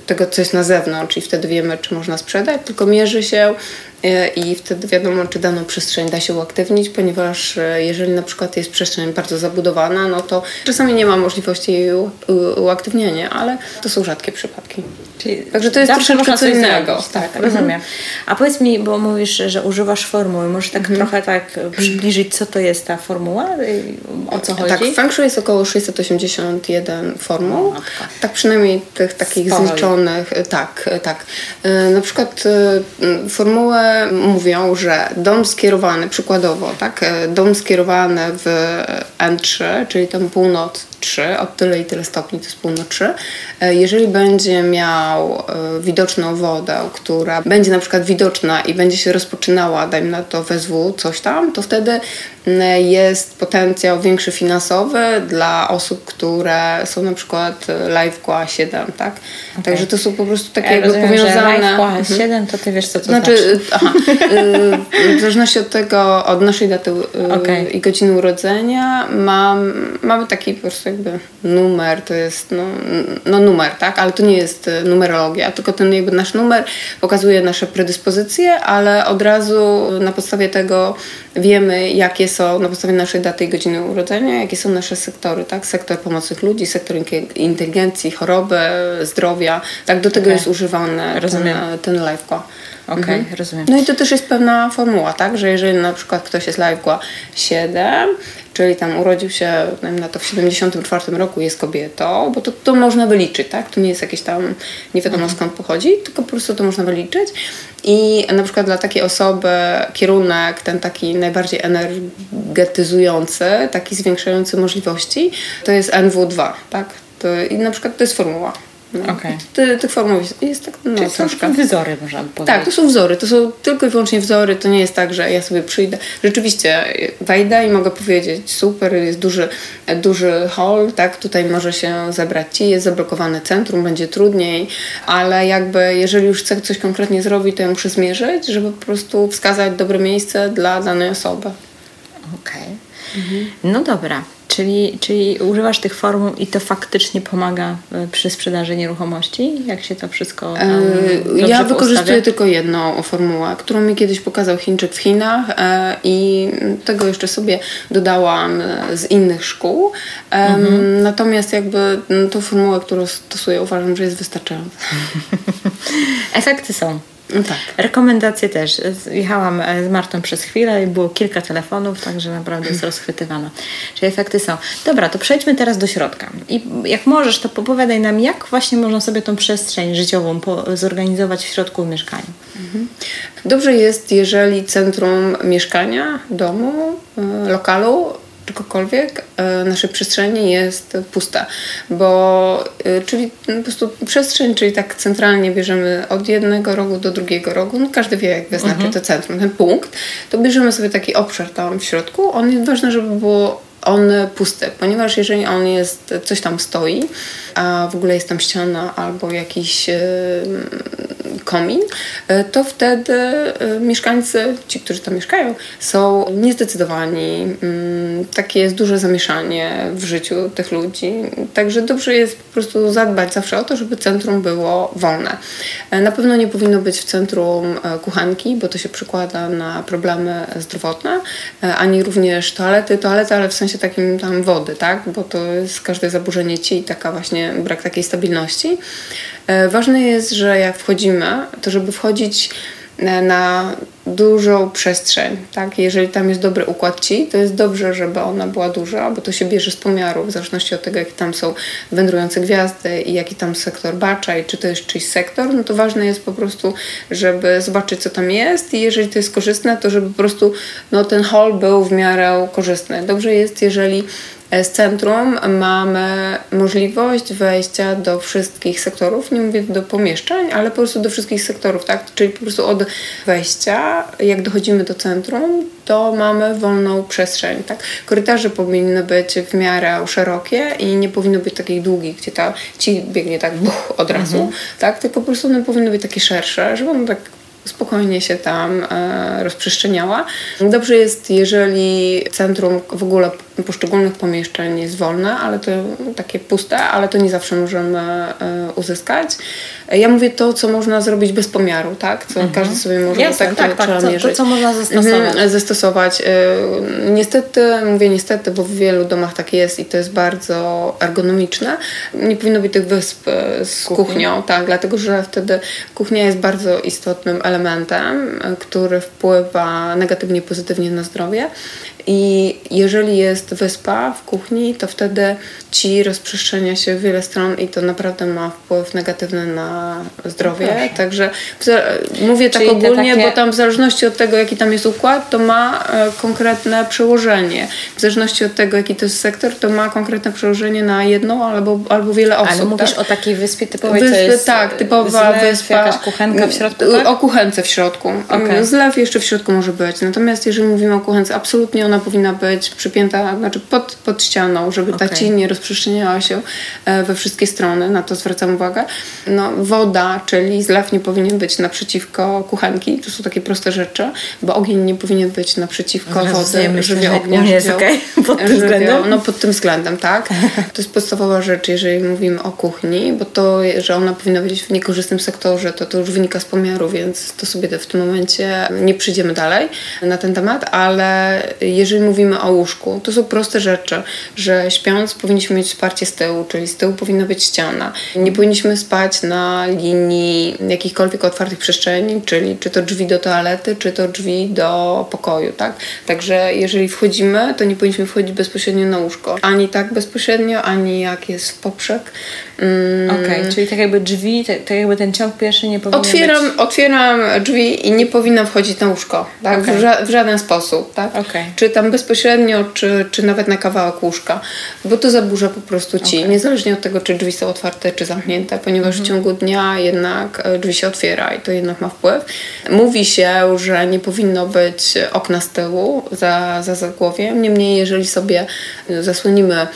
tego, co jest na zewnątrz i wtedy wiemy, czy można sprzedać, tylko mierzy się E, i wtedy wiadomo, czy daną przestrzeń da się uaktywnić, ponieważ e, jeżeli na przykład jest przestrzeń bardzo zabudowana, no to czasami nie ma możliwości jej uaktywnienia, ale to są rzadkie przypadki. Czyli Także to jest troszeczkę co innego. Tak, tak mhm. rozumiem. A powiedz mi, bo mówisz, że używasz formuły, może tak mhm. trochę tak przybliżyć, co to jest ta formuła? O co chodzi? Tak, w Feng Shui jest około 681 formuł. No, tak przynajmniej tych takich Sporo. zliczonych. Tak, tak. E, na przykład formułę mówią, że dom skierowany, przykładowo, tak, e, dom skierowany w N3, czyli tam północ 3, od tyle i tyle stopni to jest północ 3, e, jeżeli będzie miał e, widoczną wodę, która będzie na przykład widoczna i będzie się rozpoczynała, dajmy na to wezwu, coś tam, to wtedy jest potencjał większy finansowy dla osób, które są na przykład live QA 7, tak? Okay. Także to są po prostu takie ja jakby rozumiem, powiązane. Live 7 mhm. to ty wiesz co to znaczy. znaczy. Aha, y, w zależności od tego, od naszej daty y, okay. i godziny urodzenia mam, mamy taki po prostu jakby numer, to jest no, no numer, tak? Ale to nie jest y, numerologia, tylko ten jakby nasz numer pokazuje nasze predyspozycje, ale od razu na podstawie tego wiemy, jakie są na podstawie naszej daty i godziny urodzenia, jakie są nasze sektory, tak? Sektor pomocy ludzi, sektor inteligencji, choroby, zdrowia. Tak, do tego okay. jest używany Rozumiem. ten, ten. Okej, okay, mhm. rozumiem. No i to też jest pewna formuła, tak? Że jeżeli na przykład ktoś jest LiveCo 7, czyli tam urodził się na to w 74 roku, jest kobietą, bo to, to można wyliczyć, tak? To nie jest jakieś tam, nie wiadomo mhm. skąd pochodzi, tylko po prostu to można wyliczyć. I na przykład dla takiej osoby kierunek, ten taki najbardziej energetyzujący, taki zwiększający możliwości, to jest NW2, tak? To, I na przykład to jest formuła. No. Okej. Ty, tych formuł jest, tak no, Czyli są troszkę. wyzory, można by powiedzieć. Tak, to są wzory, to są tylko i wyłącznie wzory, to nie jest tak, że ja sobie przyjdę. Rzeczywiście wejdę i mogę powiedzieć, super, jest duży, duży hall, tak, tutaj może się zebrać ci, jest zablokowane centrum, będzie trudniej, ale jakby jeżeli już chcę coś konkretnie zrobić, to ja muszę zmierzyć, żeby po prostu wskazać dobre miejsce dla danej osoby. Okej. No dobra, czyli, czyli używasz tych formuł i to faktycznie pomaga e, przy sprzedaży nieruchomości? Jak się to wszystko dobrze Ja wykorzystuję tylko jedną formułę, którą mi kiedyś pokazał Chińczyk w Chinach e, i tego jeszcze sobie dodałam z innych szkół. Em, Natomiast jakby tą formułę, którą stosuję uważam, że jest wystarczająca. Efekty są. No tak. Rekomendacje też. Jechałam e, z Martą przez chwilę i było kilka telefonów, także naprawdę jest rozchwytywana. Czyli efekty są. Dobra, to przejdźmy teraz do środka. I jak możesz, to opowiadaj nam, jak właśnie można sobie tą przestrzeń życiową zorganizować w środku mieszkania. Dobrze jest, jeżeli centrum mieszkania, domu, e, lokalu czegokolwiek e, naszej przestrzeni jest puste, bo e, czyli po prostu przestrzeń, czyli tak centralnie bierzemy od jednego rogu do drugiego rogu, no każdy wie jak wyznaczy to centrum, ten punkt, to bierzemy sobie taki obszar tam w środku, on jest ważny, żeby było on pusty, ponieważ jeżeli on jest, coś tam stoi, a w ogóle jest tam ściana albo jakiś e, komin, e, to wtedy e, mieszkańcy, ci, którzy tam mieszkają, są niezdecydowani. Mm, Takie jest duże zamieszanie w życiu tych ludzi. Także dobrze jest po prostu zadbać zawsze o to, żeby centrum było wolne. Na pewno nie powinno być w centrum kuchenki, bo to się przekłada na problemy zdrowotne, ani również toalety, toalety, ale w sensie takim tam wody, tak? Bo to jest każde zaburzenie ci i taka właśnie brak takiej stabilności. E, Ważne jest, że jak wchodzimy, to żeby wchodzić na dużą przestrzeń, tak? Jeżeli tam jest dobry układ ci, to jest dobrze, żeby ona była duża, bo to się bierze z pomiaru, w zależności od tego, jakie tam są wędrujące gwiazdy i jaki tam sektor bacza i czy to jest czyjś sektor, no to ważne jest po prostu, żeby zobaczyć, co tam jest i jeżeli to jest korzystne, to żeby po prostu no, ten hall był w miarę korzystny. Dobrze jest, jeżeli z centrum mamy możliwość wejścia do wszystkich sektorów, nie mówię do pomieszczeń, ale po prostu do wszystkich sektorów, tak? Czyli po prostu od wejścia, jak dochodzimy do centrum, to mamy wolną przestrzeń, tak? Korytarze powinny być w miarę szerokie i nie powinno być takich długich, gdzie ta ci biegnie tak buch, od razu, tak? Tylko po prostu one powinny być takie szersze, żeby one tak spokojnie się tam e, rozprzestrzeniała. Dobrze jest, jeżeli centrum w ogóle poszczególnych pomieszczeń jest wolne, ale to takie puste, ale to nie zawsze możemy e, uzyskać. Ja mówię to, co można zrobić bez pomiaru, tak? Co każdy sobie może Jasne, tak, tak, tak. trzeba Co- to, mierzyć. co można zastosować. Mhm, zastosować. E, Niestety, mówię niestety, bo w wielu domach tak jest i to jest bardzo ergonomiczne. Nie powinno być tych wysp e, z kuchnią, tak, dlatego że wtedy kuchnia jest bardzo istotnym elementem, który wpływa negatywnie, pozytywnie na zdrowie. I jeżeli jest wyspa w kuchni, to wtedy ci rozprzestrzenia się w wiele stron i to naprawdę ma wpływ negatywny na zdrowie. proszę. Także mówię tak Czyli te ogólnie, takie- bo tam w zależności od tego, jaki tam jest układ, to ma e, konkretne przełożenie. W zależności od tego, jaki to jest sektor, to ma konkretne przełożenie na jedną albo, albo wiele osób. Ale mówisz tak? o takiej wyspie typowej, Wyspy, to jest tak, typowa zlew, wyspa. jakaś kuchenka w środku, tak? O kuchence w środku. Okej. Zlew jeszcze w środku może być. Natomiast jeżeli mówimy o kuchence, absolutnie ona powinna być przypięta, znaczy pod, pod ścianą, żeby ta Okej. cień nie rozprzestrzeniała się e, we wszystkie strony. Na to zwracam uwagę. No, woda, czyli zlew nie powinien być naprzeciwko kuchenki. To są takie proste rzeczy, bo ogień nie powinien być naprzeciwko wody, myślę, żywioł że ognia, nie jest okej pod tym względem. No pod tym względem, tak. To jest podstawowa rzecz, jeżeli mówimy o kuchni, bo to, że ona powinna być w niekorzystnym sektorze, to to już wynika z pomiaru, więc to sobie w tym momencie nie przyjdziemy dalej na ten temat, ale jeżeli mówimy o łóżku, to są proste rzeczy, że śpiąc powinniśmy mieć wsparcie z tyłu, czyli z tyłu powinna być ściana. Nie powinniśmy spać na linii jakichkolwiek otwartych przestrzeni, czyli czy to drzwi do toalety, czy to drzwi do pokoju, tak? Także jeżeli wchodzimy, to nie powinniśmy wchodzić bezpośrednio na łóżko. Ani tak bezpośrednio, ani jak jest w poprzek. Mm, Okej, czyli tak jakby drzwi, tak, tak jakby ten ciąg pierwszy nie powinien Otwieram, być... otwieram drzwi i nie powinna wchodzić na łóżko, tak? Okej. W, ża- w żaden sposób, tak? Okej. Czy czy tam bezpośrednio, czy, czy nawet na kawałek łóżka, bo to zaburza po prostu ci, okay. niezależnie od tego, czy drzwi są otwarte, czy zamknięte, ponieważ w mhm. ciągu dnia jednak e, drzwi się otwiera i to jednak ma wpływ. Mówi się, że nie powinno być okna z tyłu za, za zagłowiem, niemniej jeżeli sobie zasłonimy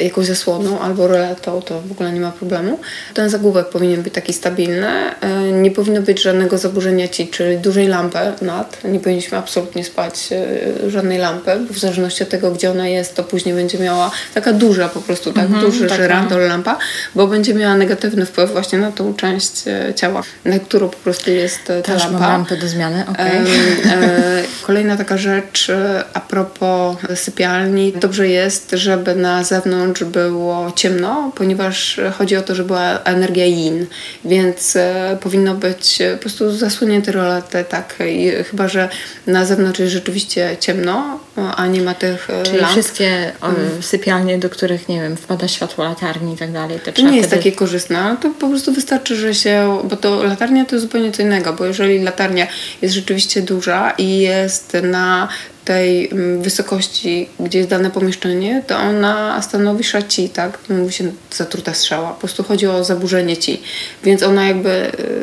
jakąś zasłoną albo roletą, to w ogóle nie ma problemu. Ten zagłówek powinien być taki stabilny. E, nie powinno być żadnego zaburzenia ci, czyli dużej lampy nad. Nie powinniśmy absolutnie spać e, żadnej lampy, bo w zależności od tego, gdzie ona jest, to później będzie miała taka duża po prostu, tak mhm, duży taka. żyrandol lampa, bo będzie miała negatywny wpływ właśnie na tą część e, ciała, na którą po prostu jest ta Też lampa. Mam lampy do zmiany, okay. e, Kolejna taka rzecz a propos sypialni. Dobrze jest, żeby na zewnątrz zewnątrz było ciemno, ponieważ chodzi o to, że była energia yin, więc e, powinno być e, po prostu zasłonięte rolety, tak, I chyba, że na zewnątrz jest rzeczywiście ciemno, a nie ma tych e, Czyli lamp. wszystkie hmm. sypialnie, do których, nie wiem, wpada światło latarni i tak dalej. To nie jest takie korzystne, to po prostu wystarczy, że się, bo to latarnia to jest zupełnie co innego, bo jeżeli latarnia jest rzeczywiście duża i jest na tej mm, wysokości, gdzie jest dane pomieszczenie, to ona stanowi szaci, tak? Mówi się zatruta strzała. Po prostu chodzi o zaburzenie ci. Więc ona jakby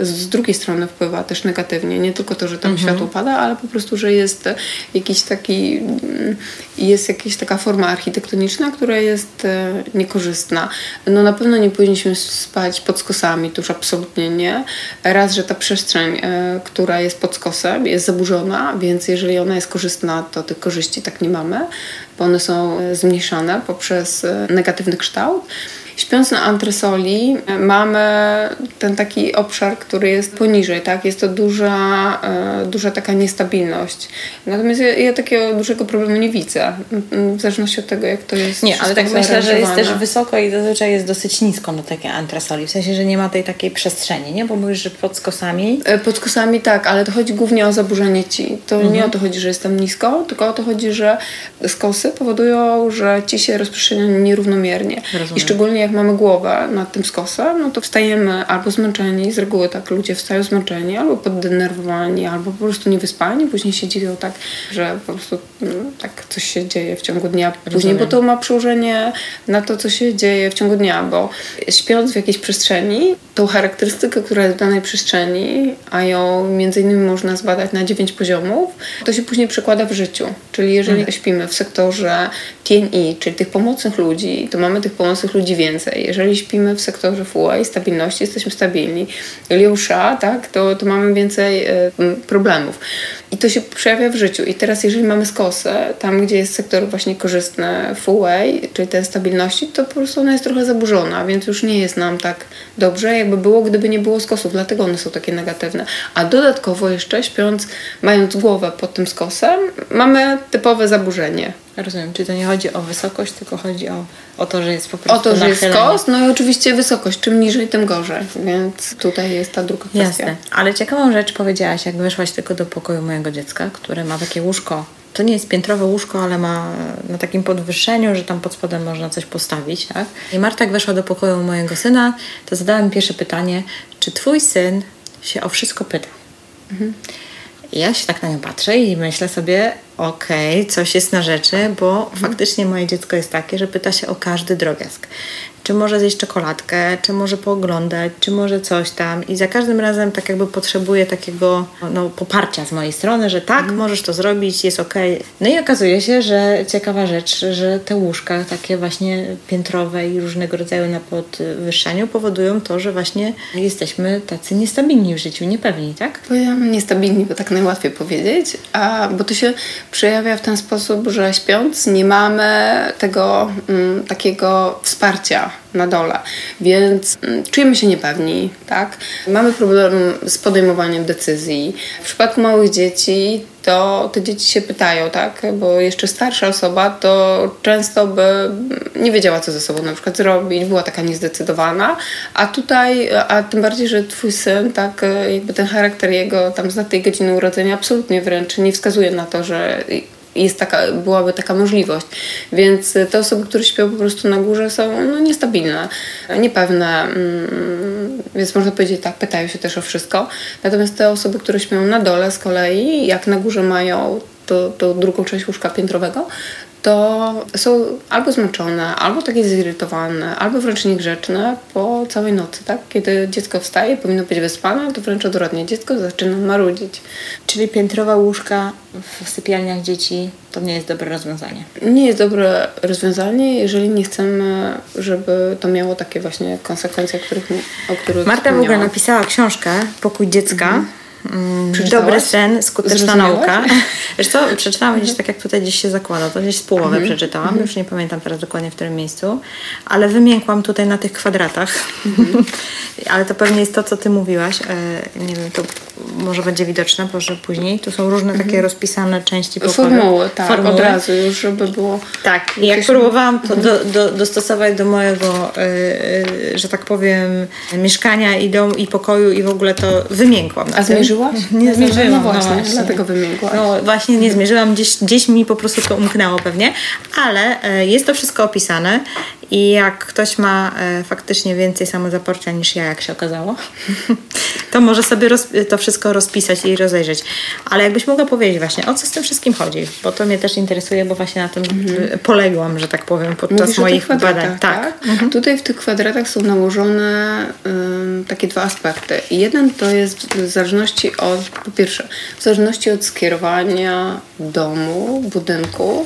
e, z drugiej strony wpływa też negatywnie. Nie tylko to, że tam mhm. światło pada, ale po prostu, że jest jakiś taki mm, jest jakaś taka forma architektoniczna, która jest e, niekorzystna. No na pewno nie powinniśmy spać pod skosami, to już absolutnie nie. Raz, że ta przestrzeń, e, która jest pod skosem jest zaburzona, więc jeżeli ona jest korzystna, to tych korzyści tak nie mamy, bo one są e, zmniejszane poprzez negatywny kształt. Śpiąc na antresoli mamy ten taki obszar, który jest poniżej, tak? Jest to duża, e, duża taka niestabilność. Natomiast ja, ja takiego dużego problemu nie widzę, w zależności od tego, jak to jest Nie, ale tak myślę, że jest też wysoko i zazwyczaj jest dosyć nisko na takie antresoli, w sensie, że nie ma tej takiej przestrzeni, nie? Bo mówisz, że pod skosami... E, pod skosami tak, ale to chodzi głównie o zaburzenie ci. To mhm. nie o to chodzi, że jest tam nisko, tylko o to chodzi, że skosy powodują, że ci się rozprzestrzeniają nierównomiernie. Rozumiem. I szczególnie jak mamy głowę nad tym skosem, no to wstajemy albo zmęczeni, z reguły tak ludzie wstają zmęczeni, albo poddenerwowani, albo po prostu niewyspani, później się dziwią tak, że po prostu no, tak coś się dzieje w ciągu dnia później, Rozumiem. bo to ma przełożenie na to, co się dzieje w ciągu dnia, bo śpiąc w jakiejś przestrzeni, tą charakterystykę, która jest w danej przestrzeni, a ją między innymi można zbadać na dziewięć poziomów, to się później przekłada w życiu. Czyli jeżeli mhm. śpimy w sektorze TNI, czyli tych pomocnych ludzi, to mamy tych pomocnych ludzi więcej. Jeżeli śpimy w sektorze FUA i stabilności, jesteśmy stabilni. Liusza, tak, to, to mamy więcej y, problemów. I to się przejawia w życiu. I teraz, jeżeli mamy skosę, tam gdzie jest sektor właśnie korzystny FUA, czyli tej stabilności, to po prostu ona jest trochę zaburzona, więc już nie jest nam tak dobrze, jakby było, gdyby nie było skosów. Dlatego one są takie negatywne. A dodatkowo jeszcze śpiąc, mając głowę pod tym skosem, mamy typowe zaburzenie Rozumiem, czyli to nie chodzi o wysokość, tylko chodzi o, o to, że jest po prostu O to, że jest no i oczywiście wysokość. Czym niżej, tym gorzej. Więc tutaj jest ta druga kwestia. Jasne. Ale ciekawą rzecz powiedziałaś, jak weszłaś tylko do pokoju mojego dziecka, które ma takie łóżko. To nie jest piętrowe łóżko, ale ma na takim podwyższeniu, że tam pod spodem można coś postawić, tak? I Marta jak weszła do pokoju mojego syna, to zadałem pierwsze pytanie, czy twój syn się o wszystko pyta? Mhm. I ja się tak na nią patrzę i myślę sobie, okej, okay, coś jest na rzeczy, bo mhm. faktycznie moje dziecko jest takie, że pyta się o każdy drobiazg czy może zjeść czekoladkę, czy może pooglądać, czy może coś tam. I za każdym razem tak jakby potrzebuję takiego no, poparcia z mojej strony, że tak, mm. możesz to zrobić, jest ok. No i okazuje się, że ciekawa rzecz, że te łóżka takie właśnie piętrowe i różnego rodzaju na podwyższaniu powodują to, że właśnie jesteśmy tacy niestabilni w życiu, niepewni, tak? Powiem niestabilni, bo tak najłatwiej powiedzieć, a, bo to się przejawia w ten sposób, że śpiąc nie mamy tego mm, takiego wsparcia na dole, więc mm, czujemy się niepewni, tak? Mamy problem z podejmowaniem decyzji. W przypadku małych dzieci to te dzieci się pytają, tak? Bo jeszcze starsza osoba to często by nie wiedziała, co ze sobą na przykład zrobić, była taka niezdecydowana, a tutaj, a tym bardziej, że twój syn, tak, jakby ten charakter jego tam z tej godziny urodzenia absolutnie wręcz nie wskazuje na to, że jest taka, byłaby taka możliwość. Więc te osoby, które śpią po prostu na górze są no, niestabilne, niepewne, mm, więc można powiedzieć tak, pytają się też o wszystko. Natomiast te osoby, które śpią na dole z kolei, jak na górze mają to, to drugą część łóżka piętrowego, to są albo zmęczone, albo takie zirytowane, albo wręcz niegrzeczne po całej nocy, tak? Kiedy dziecko wstaje, powinno być wyspane, to wręcz odwrotnie, dziecko zaczyna marudzić. Czyli piętrowe łóżka w sypialniach dzieci to nie jest dobre rozwiązanie? Nie jest dobre rozwiązanie, jeżeli nie chcemy, żeby to miało takie właśnie konsekwencje, o których, o których Marta w ogóle napisała książkę Pokój dziecka. Mhm Mm, dobry sen, skuteczna nauka. Wiesz co, przeczytałam gdzieś tak jak tutaj gdzieś się zakłada, to gdzieś z połowy mm -hmm. przeczytałam, -hmm. już nie pamiętam teraz dokładnie w którym miejscu, ale wymiękłam tutaj na tych kwadratach. -hmm. ale to pewnie jest to, co ty mówiłaś. E, nie wiem, to może będzie widoczne, może później. Tu są różne takie rozpisane części pokoju. Formuły, tak, Formuły. od razu już, żeby było... Tak, i jak próbowałam to do, do, dostosować do mojego, yy, że tak powiem, mieszkania i domu i pokoju i w ogóle to wymiękłam. A zmierzyłam zmierzyłaś? Nie zmierzyłam. No właśnie, no właśnie. dlatego wymiękłaś. No właśnie, nie zmierzyłam. Gdzieś, gdzieś mi po prostu to umknęło pewnie, ale e, jest to wszystko opisane i jak ktoś ma e, faktycznie więcej samozaparcia niż ja, jak się okazało, to może sobie to wszystko rozpisać i rozejrzeć. Ale jakbyś mogła powiedzieć właśnie, o co z tym wszystkim chodzi? Bo to mnie też interesuje, bo właśnie na tym mhm. poległam, że tak powiem, podczas Mówisz moich badań. Tak. tak? Mhm. Tutaj w tych kwadratach są nałożone takie dwa aspekty. Jeden to jest w zależności od, po pierwsze, w zależności od skierowania domu, budynku,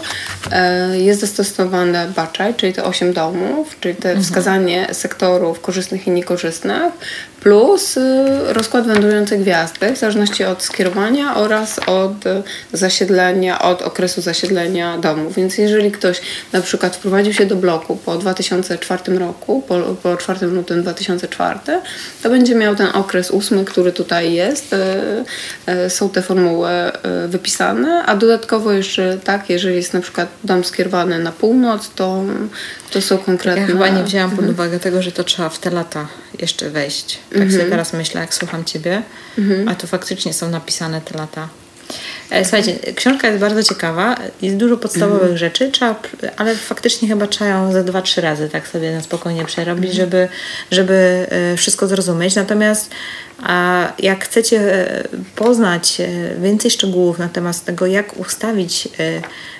y, jest zastosowane baczaj, czyli te 8 domów czyli te mhm. wskazanie sektorów korzystnych i niekorzystnych, plus y, rozkład wędrującej gwiazdy w zależności od skierowania oraz od zasiedlenia, od okresu zasiedlenia domu. Więc jeżeli ktoś na przykład wprowadził się do bloku po 2004 roku, po, po 4 lutym 2004, to będzie miał ten okres ósmy, który tutaj jest. Y, są te formuły wypisane, a dodatkowo jeszcze tak, jeżeli jest na przykład dom skierowany na północ, to, to są konkretne... Ja chyba nie wzięłam pod mhm. uwagę tego, że to trzeba w te lata jeszcze wejść. Tak sobie mhm. teraz myślę, jak słucham Ciebie, mhm. a tu faktycznie są napisane te lata. E, słuchajcie, książka jest bardzo ciekawa, jest dużo podstawowych mhm. rzeczy, trzeba, ale faktycznie chyba trzeba ją ze dwa, trzy razy tak sobie na spokojnie przerobić, żeby, żeby e, wszystko zrozumieć. Natomiast a jak chcecie e, poznać więcej szczegółów na temat tego, jak ustawić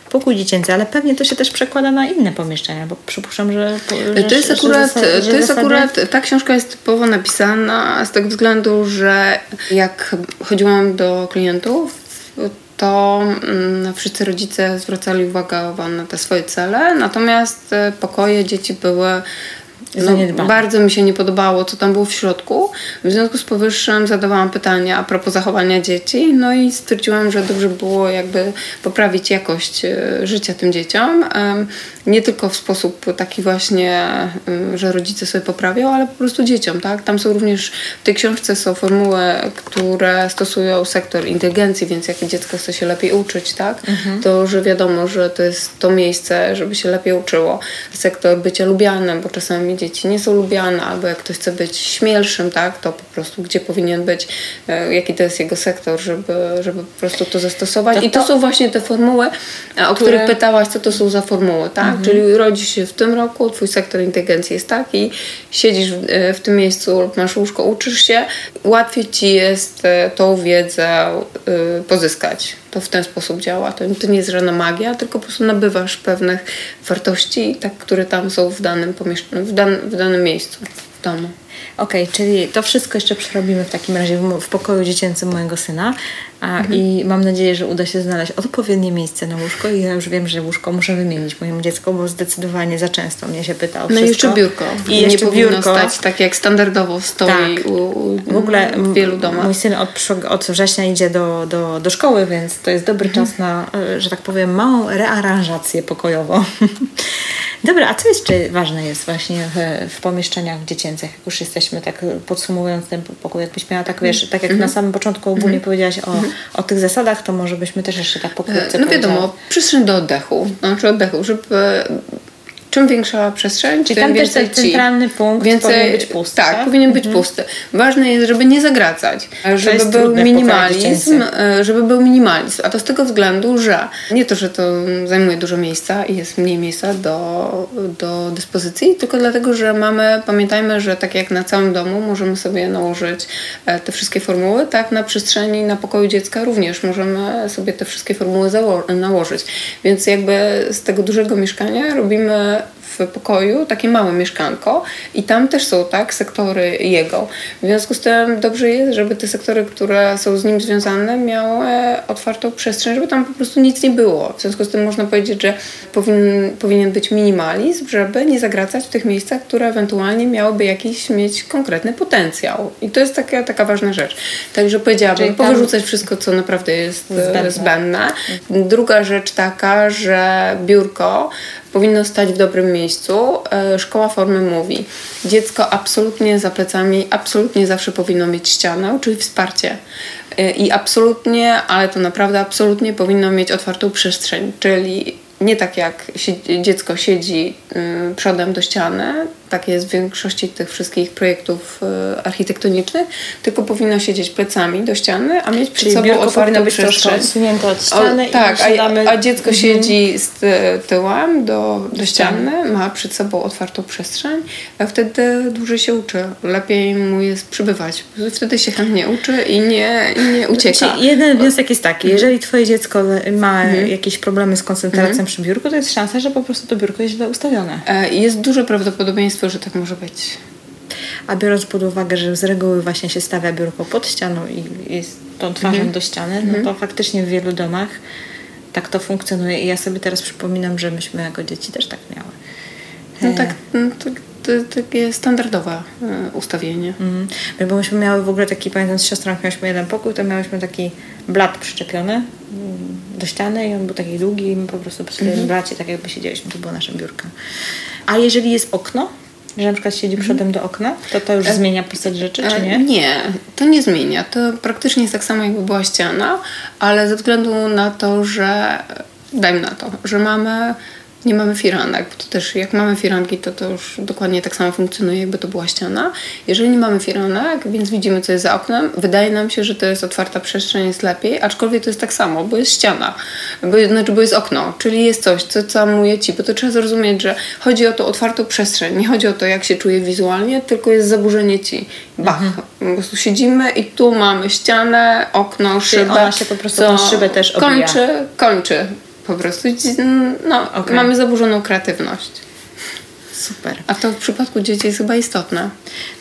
pokój dziecięcy, ale pewnie to się też przekłada na inne pomieszczenia, bo przypuszczam, że... że to jest akurat, że to jest zasady... akurat ta książka jest typowo napisana z tego względu, że jak chodziłam do klientów, to mm, wszyscy rodzice zwracali uwagę na te swoje cele, natomiast e, pokoje dzieci były no, bardzo mi się nie podobało, co tam było w środku. W związku z powyższym zadawałam pytania a propos zachowania dzieci, no i stwierdziłam, że dobrze było jakby poprawić jakość e, życia tym dzieciom. Nie tylko w sposób taki właśnie, że rodzice sobie poprawią, ale po prostu dzieciom, tak? Tam są również, w tej książce są formuły, które stosują sektor inteligencji, więc jak dziecko chce się lepiej uczyć, tak? Mhm. To, że wiadomo, że to jest to miejsce, żeby się lepiej uczyło. Sektor bycia lubianym, bo czasami dzieci nie są lubiane, albo jak ktoś chce być śmielszym, tak, to po prostu gdzie powinien być, e, jaki to jest jego sektor, żeby, żeby po prostu to zastosować. To, I to, są właśnie te formuły, e, o które... których pytałaś, co to są za formuły, tak? Mhm. Czyli rodzisz się w tym roku, twój sektor inteligencji jest taki, siedzisz w, e, w tym miejscu lub masz łóżko, uczysz się, łatwiej ci jest tą wiedzę pozyskać to w ten sposób działa. To, to nie jest żadna magia, tylko po prostu nabywasz pewnych wartości, tak, które tam są w danym, pomieszczeniu, w, dan, w danym miejscu, w domu. Okej, okay, czyli to wszystko jeszcze przerobimy w takim razie w, w pokoju dziecięcym mojego syna a, mhm. i mam nadzieję, że uda się znaleźć odpowiednie miejsce na łóżko i ja już wiem, że łóżko muszę wymienić mojemu dziecku, bo zdecydowanie za często mnie się pyta o wszystko. No i jeszcze biurko. I jeszcze nie biurko. stać tak jak standardowo stoi tak. u, u, w ogóle w wielu domach. Mój syn od, od września idzie do, do, do szkoły, więc to jest dobry mhm. czas na, że tak powiem, małą rearanżację pokojową. Dobra, a co jeszcze ważne jest właśnie w, w pomieszczeniach dziecięcych, jak już jesteśmy tak podsumowując ten pokój, jakbyś miała tak, wiesz, tak jak mm -hmm. na samym początku ogólnie mm -hmm. powiedziałaś o, mm -hmm. O tych zasadach, to może byśmy też jeszcze tak pokrótce No wiadomo, przestrzeń do oddechu, znaczy oddechu, żeby czym większa przestrzeń, Czyli tym tam też więcej ten centralny punkt więcej, powinien być pusty, tak, tak? powinien być pusty. Ważne jest, żeby nie zagracać, żeby był minimalizm, e, żeby był minimalizm, a to z tego względu, że nie to, że to zajmuje dużo miejsca i jest mniej miejsca do, do dyspozycji, tylko dlatego, że mamy, pamiętajmy, że tak jak na całym domu możemy sobie nałożyć e, te wszystkie formuły, tak na przestrzeni, na pokoju dziecka również możemy sobie te wszystkie formuły nałożyć. Więc jakby z tego dużego mieszkania robimy w pokoju takie małe mieszkanko i tam też są tak sektory jego. W związku z tym dobrze jest, żeby te sektory, które są z nim związane, miały otwartą przestrzeń, żeby tam po prostu nic nie było. W związku z tym można powiedzieć, że powinien, powinien być minimalizm, żeby nie zagracać w tych miejscach, które ewentualnie miałyby jakiś mieć konkretny potencjał. I to jest taka, taka ważna rzecz. Także powiedziałabym, powyrzucać wszystko, co naprawdę jest zbędne. zbędne. Druga rzecz taka, że biurko powinno stać w dobrym miejscu. E, Szkoła formy mówi, dziecko absolutnie za plecami, absolutnie zawsze powinno mieć ścianę, czyli wsparcie. E, I absolutnie, ale to naprawdę absolutnie powinno mieć otwartą przestrzeń, czyli nie tak jak dziecko siedzi y, przodem do ściany, tak jest w większości tych wszystkich projektów y, architektonicznych, tylko powinno siedzieć plecami do ściany, a mieć przed Czyli sobą otwartą być przestrzeń. odsunięte od ściany O, i tak, siadamy... a, a dziecko Mhm. siedzi z ty- tyłem do, do ściany, ma przed sobą otwartą przestrzeń, a wtedy dłużej się uczy. Lepiej mu jest przybywać. Wtedy się chętnie uczy i nie, i nie ucieka. Czyli jeden wniosek jest taki, Mhm. jeżeli twoje dziecko ma jakieś problemy z koncentracją przy biurku, to jest szansa, że po prostu to biurko jest źle ustawione. E, Jest duże prawdopodobieństwo, że tak może być. A biorąc pod uwagę, że z reguły właśnie się stawia biurko pod ścianą i jest tą twarzą Mhm. do ściany, no to faktycznie w wielu domach tak to funkcjonuje. I ja sobie teraz przypominam, że myśmy jako dzieci też tak miały. No tak, mm, to, to, takie standardowe e, ustawienie. Mhm. Bo myśmy miały w ogóle taki, pamiętam z siostrą, miałyśmy jeden pokój, to miałyśmy taki blat przyczepiony mm, do ściany i on był taki długi i my po prostu przy Mhm. tym blacie tak jakby siedzieliśmy, to było nasze biurko. A jeżeli jest okno, że na przykład siedzi przodem do okna, to to już zmienia postać rzeczy, czy Mhm. E, nie? Nie, to nie zmienia. To praktycznie jest tak samo, jakby była ściana, ale ze względu na to, że dajmy na to, że mamy nie mamy firanek, bo to też jak mamy firanki, to to już dokładnie tak samo funkcjonuje, jakby to była ściana. Jeżeli nie mamy firanek, więc widzimy, co jest za oknem, wydaje nam się, że to jest otwarta przestrzeń, jest lepiej, aczkolwiek to jest tak samo, bo jest ściana, bo, znaczy, bo jest okno, czyli jest coś, co camuje ci, bo to trzeba zrozumieć, że chodzi o tą otwartą przestrzeń, nie chodzi o to, jak się czuje wizualnie, tylko jest zaburzenie ci. Bach, po prostu siedzimy i tu mamy ścianę, okno, Czyli szybę. ona się po prostu szybę też obija. Kończy, kończy po prostu. No, Okej. mamy zaburzoną kreatywność. Super. A to w przypadku dzieci jest chyba istotne.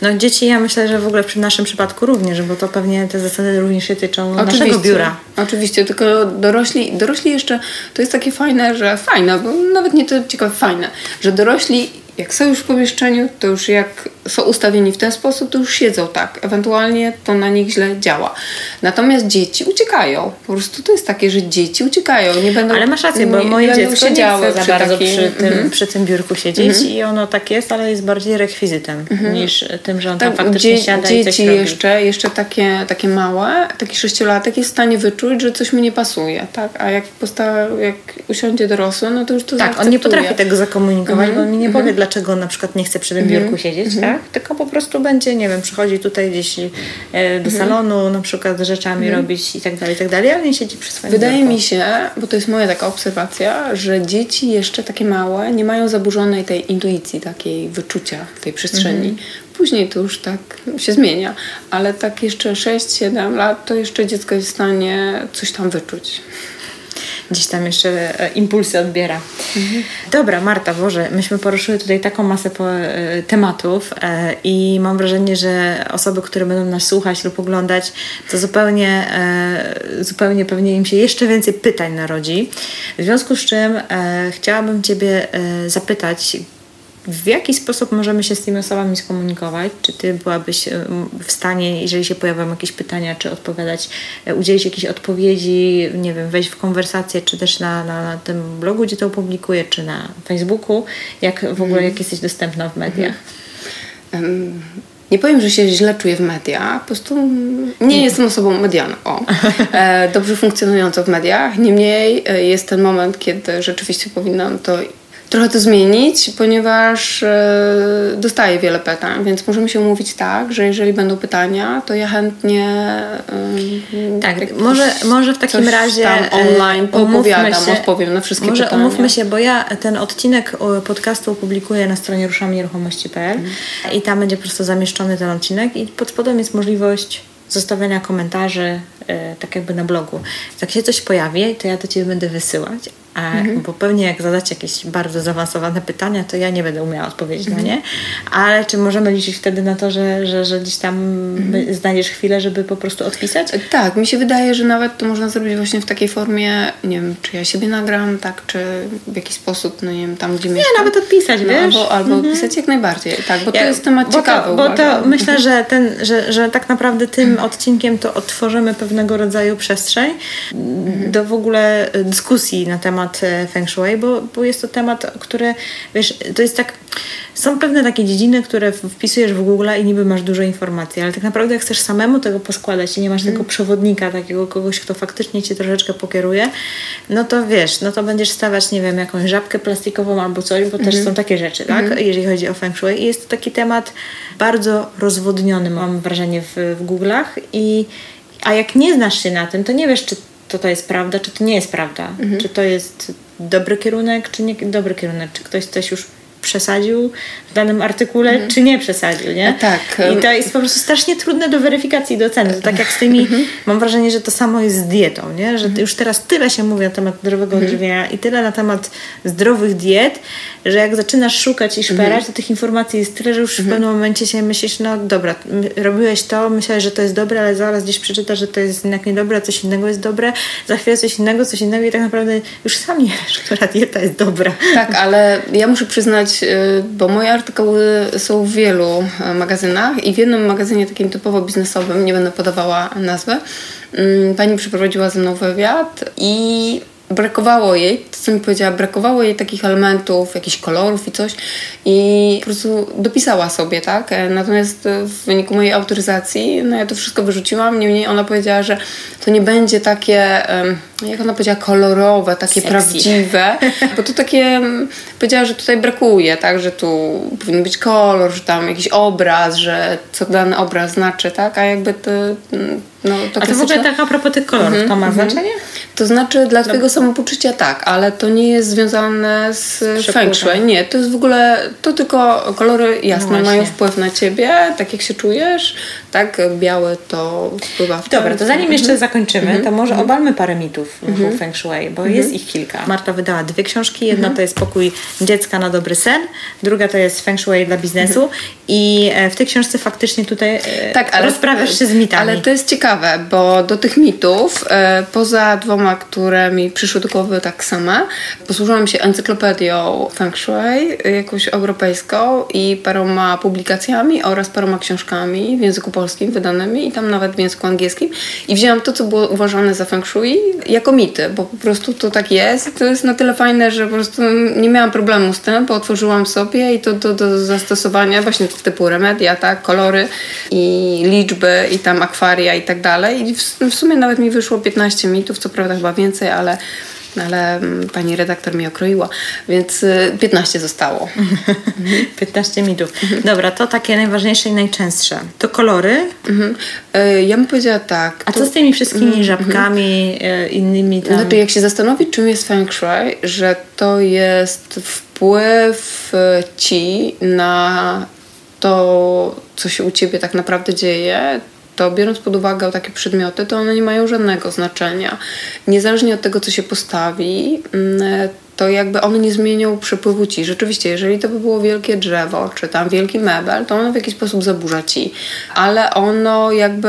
No dzieci ja myślę, że w ogóle w naszym przypadku również, bo to pewnie te zasady również się tyczą naszego biura. Oczywiście, tylko dorośli, dorośli jeszcze, to jest takie fajne, że fajne, bo nawet nie to ciekawe, fajne, że dorośli jak są już w pomieszczeniu, to już jak są ustawieni w ten sposób, to już siedzą tak. Ewentualnie to na nich źle działa. Natomiast dzieci uciekają. Po prostu to jest takie, że dzieci uciekają. Nie będą, Ale masz rację, bo nie, moje nie dziecko nie siedziały chce za przy bardzo takim- przy, tym, Mhm. przy tym biurku siedzieć i ono tak jest, ale jest bardziej rekwizytem niż tym, że on tam Tak, faktycznie dzie- siada i coś dzieci robi. jeszcze, jeszcze takie, takie małe, taki sześciolatek jest w stanie wyczuć, że coś mu nie pasuje, tak? A jak, posta- jak usiądzie dorosły, no to już to Tak, on nie potrafi tego zakomunikować, Mhm, bo on mi nie powie, dlaczego na przykład nie chce przy tym biurku siedzieć, Mhm. tak? Tylko po prostu będzie, nie wiem, przychodzi tutaj gdzieś e, Mhm. do salonu na przykład z rzeczami robić i tak dalej, i tak dalej, ale nie siedzi przy swoim Wydaje biurku. mi się, bo to jest moja taka obserwacja, że dzieci jeszcze takie małe nie mają zaburzonej tej intuicji, takiej wyczucia tej przestrzeni. Mhm. Później to już tak się zmienia, ale tak jeszcze 6-7 lat to jeszcze dziecko jest w stanie coś tam wyczuć. Gdzieś tam jeszcze e, impulsy odbiera. Mhm. Dobra, Marta, Boże, myśmy poruszyły tutaj taką masę e, tematów e, i mam wrażenie, że osoby, które będą nas słuchać lub oglądać, to zupełnie, zupełnie pewnie im się jeszcze więcej pytań narodzi. W związku z czym chciałabym Ciebie zapytać, w jaki sposób możemy się z tymi osobami skomunikować? Czy ty byłabyś em, w stanie, jeżeli się pojawią jakieś pytania, czy odpowiadać, e, udzielić jakiejś odpowiedzi, nie wiem, wejść w konwersację, czy też na, na, na tym blogu, gdzie to opublikuję, czy na Facebooku, jak w ogóle, jak jesteś dostępna w mediach? Em, Nie powiem, że się źle czuję w mediach, po prostu nie jestem osobą medialną. O. E, dobrze funkcjonującą w mediach. Niemniej e, jest ten moment, kiedy rzeczywiście powinnam to trochę to zmienić, ponieważ e, dostaję wiele pytań, więc możemy się umówić tak, że jeżeli będą pytania, to ja chętnie e, tak, może, może w takim razie tam online poopowiadam, się, odpowiem na wszystkie może pytania. Może umówmy się, bo ja ten odcinek podcastu publikuję na stronie ruszamnieruchomości.pl mhm. i tam będzie po prostu zamieszczony ten odcinek i pod spodem jest możliwość zostawiania komentarzy, e, tak jakby na blogu. Jak się coś pojawi, to ja do Ciebie będę wysyłać, mhm. bo pewnie jak zadacie jakieś bardzo zaawansowane pytania, to ja nie będę umiała odpowiedzieć mhm. na nie, ale czy możemy liczyć wtedy na to, że, że, że gdzieś tam mhm. znajdziesz chwilę, żeby po prostu odpisać? Tak, mi się wydaje, że nawet to można zrobić właśnie w takiej formie, nie wiem, czy ja siebie nagram, tak, czy w jakiś sposób, no nie wiem, tam gdzie Nie, mieszkam. nawet odpisać, no, wiesz? Albo, albo mhm. odpisać jak najbardziej, tak, bo ja, to jest temat bo ciekawy. To, bo to myślę, że, ten, że, że tak naprawdę tym odcinkiem to otworzymy pewnego rodzaju przestrzeń mhm. do w ogóle dyskusji na temat e, feng shui, bo, bo jest to temat, który, wiesz, to jest tak, są pewne takie dziedziny, które wpisujesz w Google i niby masz dużo informacji, ale tak naprawdę jak chcesz samemu tego poskładać i nie masz mm. tego przewodnika, takiego kogoś, kto faktycznie cię troszeczkę pokieruje, no to wiesz, no to będziesz stawiać, nie wiem, jakąś żabkę plastikową albo coś, bo mm. też mhm. są takie rzeczy, tak? Mm. Jeżeli chodzi o feng shui. I jest to taki temat bardzo rozwodniony, mam wrażenie, w, w Google'ach i a jak nie znasz się na tym, to nie wiesz, czy to, to jest prawda, czy to nie jest prawda. Mhm. Czy to jest dobry kierunek, czy nie dobry kierunek. Czy ktoś coś już przesadził w danym artykule, mhm. czy nie przesadził, nie? Tak. I to jest po prostu strasznie trudne do weryfikacji, do oceny. To tak jak z tymi, mhm. mam wrażenie, że to samo jest z dietą, nie? Że mhm. już teraz tyle się mówi na temat zdrowego mhm. odżywiania i tyle na temat zdrowych diet, że jak zaczynasz szukać i szperać, mhm. to tych informacji jest tyle, że już w pewnym momencie się myślisz, no dobra, robiłeś to, myślałeś, że to jest dobre, ale zaraz gdzieś przeczytasz, że to jest jednak niedobre, a coś innego jest dobre, za chwilę coś innego, coś innego i tak naprawdę już sam nie wiesz, która dieta jest dobra. Tak, ale ja muszę przyznać, y, bo moje artykuły są w wielu y, magazynach i w jednym magazynie takim typowo biznesowym, nie będę podawała nazwy, mm, pani przeprowadziła ze mną wywiad i brakowało jej, to co mi powiedziała, brakowało jej takich elementów, jakichś kolorów i coś i po prostu dopisała sobie, tak? E, natomiast w wyniku mojej autoryzacji, no ja to wszystko wyrzuciłam, niemniej ona powiedziała, że to nie będzie takie, jak ona powiedziała, kolorowe, takie Sexy. prawdziwe, bo to takie, powiedziała, że tutaj brakuje, tak? Że tu powinien być kolor, że tam jakiś obraz, że co dany obraz znaczy, tak? A jakby to no, to A to w ogóle tak a propos tych kolorów, mm -hmm, to ma mm -hmm. znaczenie? To znaczy dla twojego samopoczucia tak, ale to nie jest związane z feng shui. Nie, to jest w ogóle, to tylko kolory jasne no mają wpływ na ciebie, tak jak się czujesz, tak, białe to wpływa w Dobra, to zanim jeszcze mhm. zakończymy, to może mhm. obalmy parę mitów wokół feng shui, bo jest ich kilka. Marta wydała dwie książki, jedna to jest Pokój dziecka na dobry sen, druga to jest feng shui dla biznesu i e, w tej książce faktycznie tutaj e, tak, ale, rozprawiasz się z mitami. Ale to jest ciekawe, bo do tych mitów, e, poza dwoma, które mi przyszły do głowy tak same, posłużyłam się encyklopedią feng shui, jakąś europejską i paroma publikacjami oraz paroma książkami w języku polskim wydanymi i tam nawet w języku angielskim. I wzięłam to, co było uważane za feng shui jako mity, bo po prostu to tak jest. I to jest na tyle fajne, że po prostu nie miałam problemu z tym, bo otworzyłam sobie i to do, do zastosowania właśnie typu remedia, tak, kolory i liczby i tam akwaria i tak dalej i w, w sumie nawet mi wyszło 15 mitów, co prawda chyba więcej, ale ale mm, pani redaktor mi okroiła, więc 15 y, zostało. 15 mitów. Dobra, to takie najważniejsze i najczęstsze. To kolory? Mhm. Y, ja bym powiedziała tak. A to... co z tymi wszystkimi mhm. żabkami, y, innymi tam? Znaczy, jak się zastanowić, czym jest feng shui, że to jest wpływ ci na to, co się u ciebie tak naprawdę dzieje, to biorąc pod uwagę takie przedmioty, to one nie mają żadnego znaczenia. Niezależnie od tego, co się postawi, mm, to jakby one nie zmienią przepływu ci. Rzeczywiście, jeżeli to by było wielkie drzewo, czy tam wielki mebel, to ono w jakiś sposób zaburza ci, ale ono jakby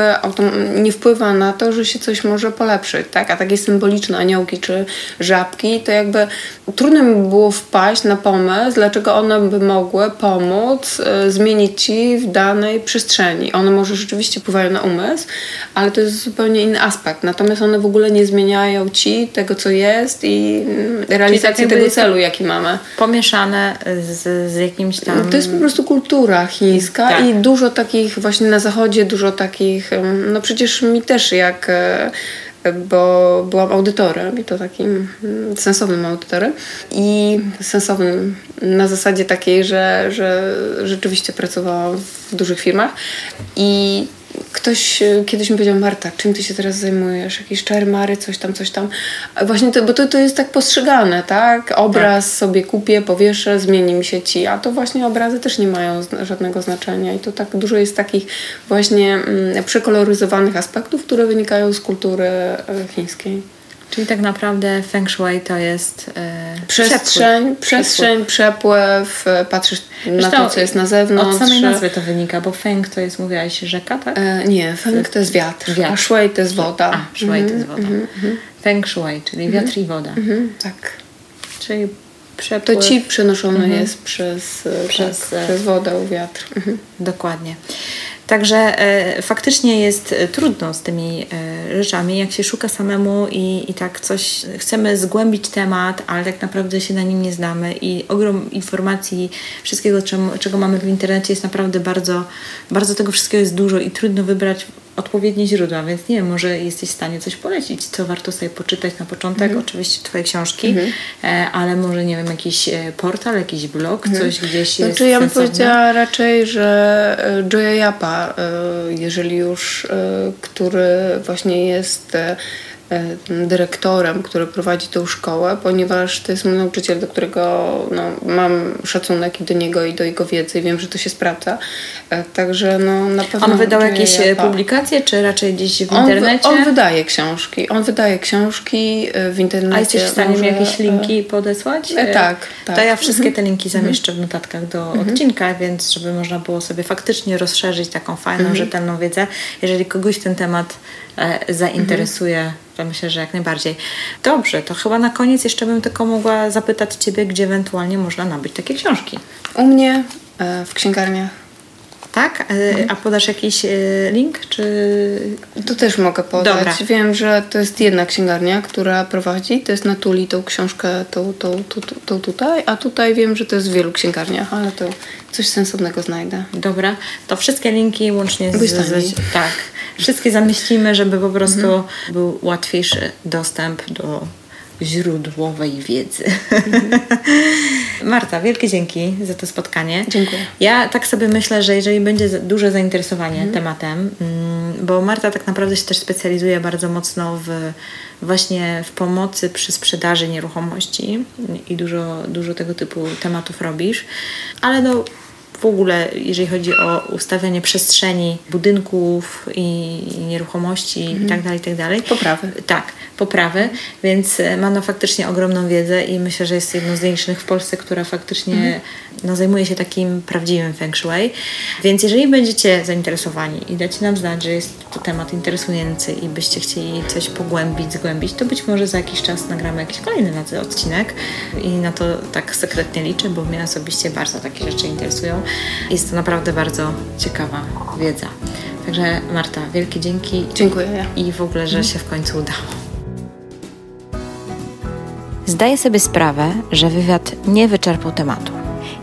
nie wpływa na to, że się coś może polepszyć, tak? A takie symboliczne aniołki czy żabki, to jakby trudno mi było wpaść na pomysł, dlaczego one by mogły pomóc y, zmienić ci w danej przestrzeni. One może rzeczywiście wpływają na umysł, ale to jest zupełnie inny aspekt. Natomiast one w ogóle nie zmieniają ci tego, co jest i mm, realizacji tego celu, jaki mamy. Pomieszane z, z jakimś tam... To jest po prostu kultura chińska tak. i dużo takich właśnie na zachodzie, dużo takich, no przecież mi też jak e, bo byłam audytorem i to takim mm, sensownym audytorem i sensownym na zasadzie takiej, że, że rzeczywiście pracowałam w dużych firmach i ktoś e, kiedyś mi powiedział, Marta, czym ty się teraz zajmujesz? Jakieś czarmary, coś tam, coś tam. A właśnie to, bo to, to jest tak postrzegane, tak? Obraz tak. sobie kupię, powieszę, zmieni mi się ci, a to właśnie obrazy też nie mają żadnego znaczenia i to tak dużo jest takich właśnie mm, przekoloryzowanych aspektów, które wynikają z kultury e, chińskiej. Czyli tak naprawdę feng shui to jest e, przestrzeń, przepływ. przestrzeń, przepływ, e, patrzysz na to, co jest na zewnątrz. Od samej nazwy to wynika, bo feng to jest, mówiłaś, rzeka, tak? E, nie, feng to jest wiatr, wiatr. a shui to jest woda. A, shui mm -hmm, to jest woda. Mm -hmm. Feng shui, czyli mm -hmm. wiatr i woda. Mhm, tak. Czyli przepływ. To ci przenoszony mhm. jest przez, e, przez, tak, przez wodę, wiatr. Mhm. Dokładnie. Także e, faktycznie jest e, trudno z tymi e, rzeczami, jak się szuka samemu i, i tak coś, chcemy zgłębić temat, ale tak naprawdę się na nim nie znamy i ogrom informacji, wszystkiego, czego, czego mamy w internecie jest naprawdę bardzo, bardzo tego wszystkiego jest dużo i trudno wybrać odpowiednie źródła, więc nie wiem, może jesteś w stanie coś polecić, co warto sobie poczytać na początek, mhm. oczywiście Twoje książki, mhm. e, ale może, nie wiem, jakiś e, portal, jakiś blog, mhm. coś gdzieś znaczy, jest ja bym powiedziała raczej, że e, Joya Yapa, jeżeli już, który właśnie jest E, dyrektorem, który prowadzi tą szkołę, ponieważ to jest mój nauczyciel, do którego no, mam szacunek i do niego i do jego wiedzy i wiem, że to się sprawdza. E, także no, na pewno... On wydał jakieś ja, publikacje, czy raczej gdzieś w internecie? On, on, wydaje książki. On wydaje książki e, w internecie. A jesteś w stanie mi jakieś linki podesłać? E, tak, tak. To ja wszystkie mhm. te linki mhm. zamieszczę w notatkach do mhm. odcinka, więc żeby można było sobie faktycznie rozszerzyć taką fajną, mhm. rzetelną wiedzę. Jeżeli kogoś ten temat e, zainteresuje, mhm to myślę, że jak najbardziej. Dobrze, to chyba na koniec jeszcze bym tylko mogła zapytać Ciebie, gdzie ewentualnie można nabyć takie książki. U mnie e, w księgarniach. Tak? E. A podasz jakiś e, link, czy... To też mogę podać. Dobra. Wiem, że to jest jedna księgarnia, która prowadzi, to jest na Tuli tą książkę, tą, tą, tą, tą tutaj, a tutaj wiem, że to jest w wielu księgarniach, ale to coś sensownego znajdę. Dobra, to wszystkie linki łącznie z... z tak, wszystkie zamieścimy, żeby po prostu mhm. był łatwiejszy dostęp do źródłowej wiedzy. Mhm. Marta, wielkie dzięki za to spotkanie. Dziękuję. Ja tak sobie myślę, że jeżeli będzie duże zainteresowanie mhm. tematem, mm, bo Marta tak naprawdę się też specjalizuje bardzo mocno w właśnie w pomocy przy sprzedaży nieruchomości i dużo, dużo tego typu tematów robisz, ale no w ogóle, jeżeli chodzi o ustawianie przestrzeni budynków i, nieruchomości mhm. itd., tak itd. Tak poprawy. Tak, poprawy, więc e, ma no faktycznie ogromną wiedzę i myślę, że jest jedną z największych w Polsce, która faktycznie mhm. No, zajmuje się takim prawdziwym feng shui. Więc jeżeli będziecie zainteresowani i dacie nam znać, że jest to temat interesujący i byście chcieli coś pogłębić, zgłębić, to być może za jakiś czas nagramy jakiś kolejny na ten odcinek i na to tak sekretnie liczę, bo mnie osobiście bardzo takie rzeczy interesują. Jest to naprawdę bardzo ciekawa wiedza. Także Marta, wielkie dzięki. Dziękuję. I w ogóle, że się w końcu udało. Zdaję sobie sprawę, że wywiad nie wyczerpał tematu.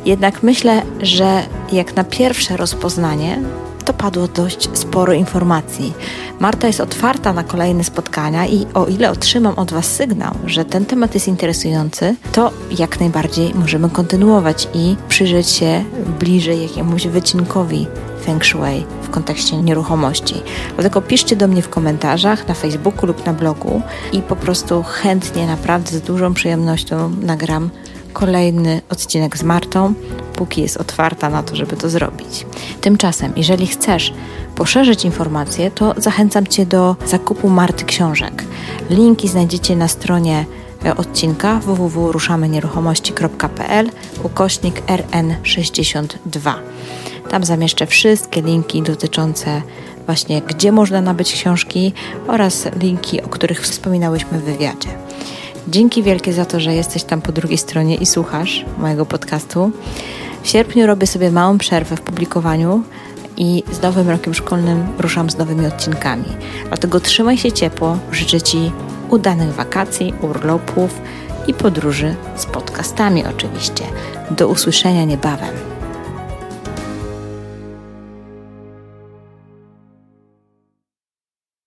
Jednak myślę, że jak na pierwsze rozpoznanie, to padło dość sporo informacji. Marta jest otwarta na kolejne spotkania i o ile otrzymam od Was sygnał, że ten temat jest interesujący, to jak najbardziej możemy kontynuować i przyjrzeć się bliżej jakiemuś wycinkowi feng shui w kontekście nieruchomości. Dlatego piszcie do mnie w komentarzach na Facebooku lub na blogu i po prostu chętnie, naprawdę z dużą przyjemnością nagram kolejny odcinek z Martą, póki jest otwarta na to, żeby to zrobić. Tymczasem, jeżeli chcesz poszerzyć informacje, to zachęcam Cię do zakupu Marty książek. Linki znajdziecie na stronie e, odcinka www.ruszamenieruchomości.pl ukośnik RN62. Tam zamieszczę wszystkie linki dotyczące właśnie gdzie można nabyć książki oraz linki, o których wspominałyśmy w wywiadzie. Dzięki wielkie za to, że jesteś tam po drugiej stronie i słuchasz mojego podcastu. W sierpniu robię sobie małą przerwę w publikowaniu i z nowym rokiem szkolnym ruszam z nowymi odcinkami. Dlatego trzymaj się ciepło, życzę Ci udanych wakacji, urlopów i podróży z podcastami oczywiście. Do usłyszenia niebawem.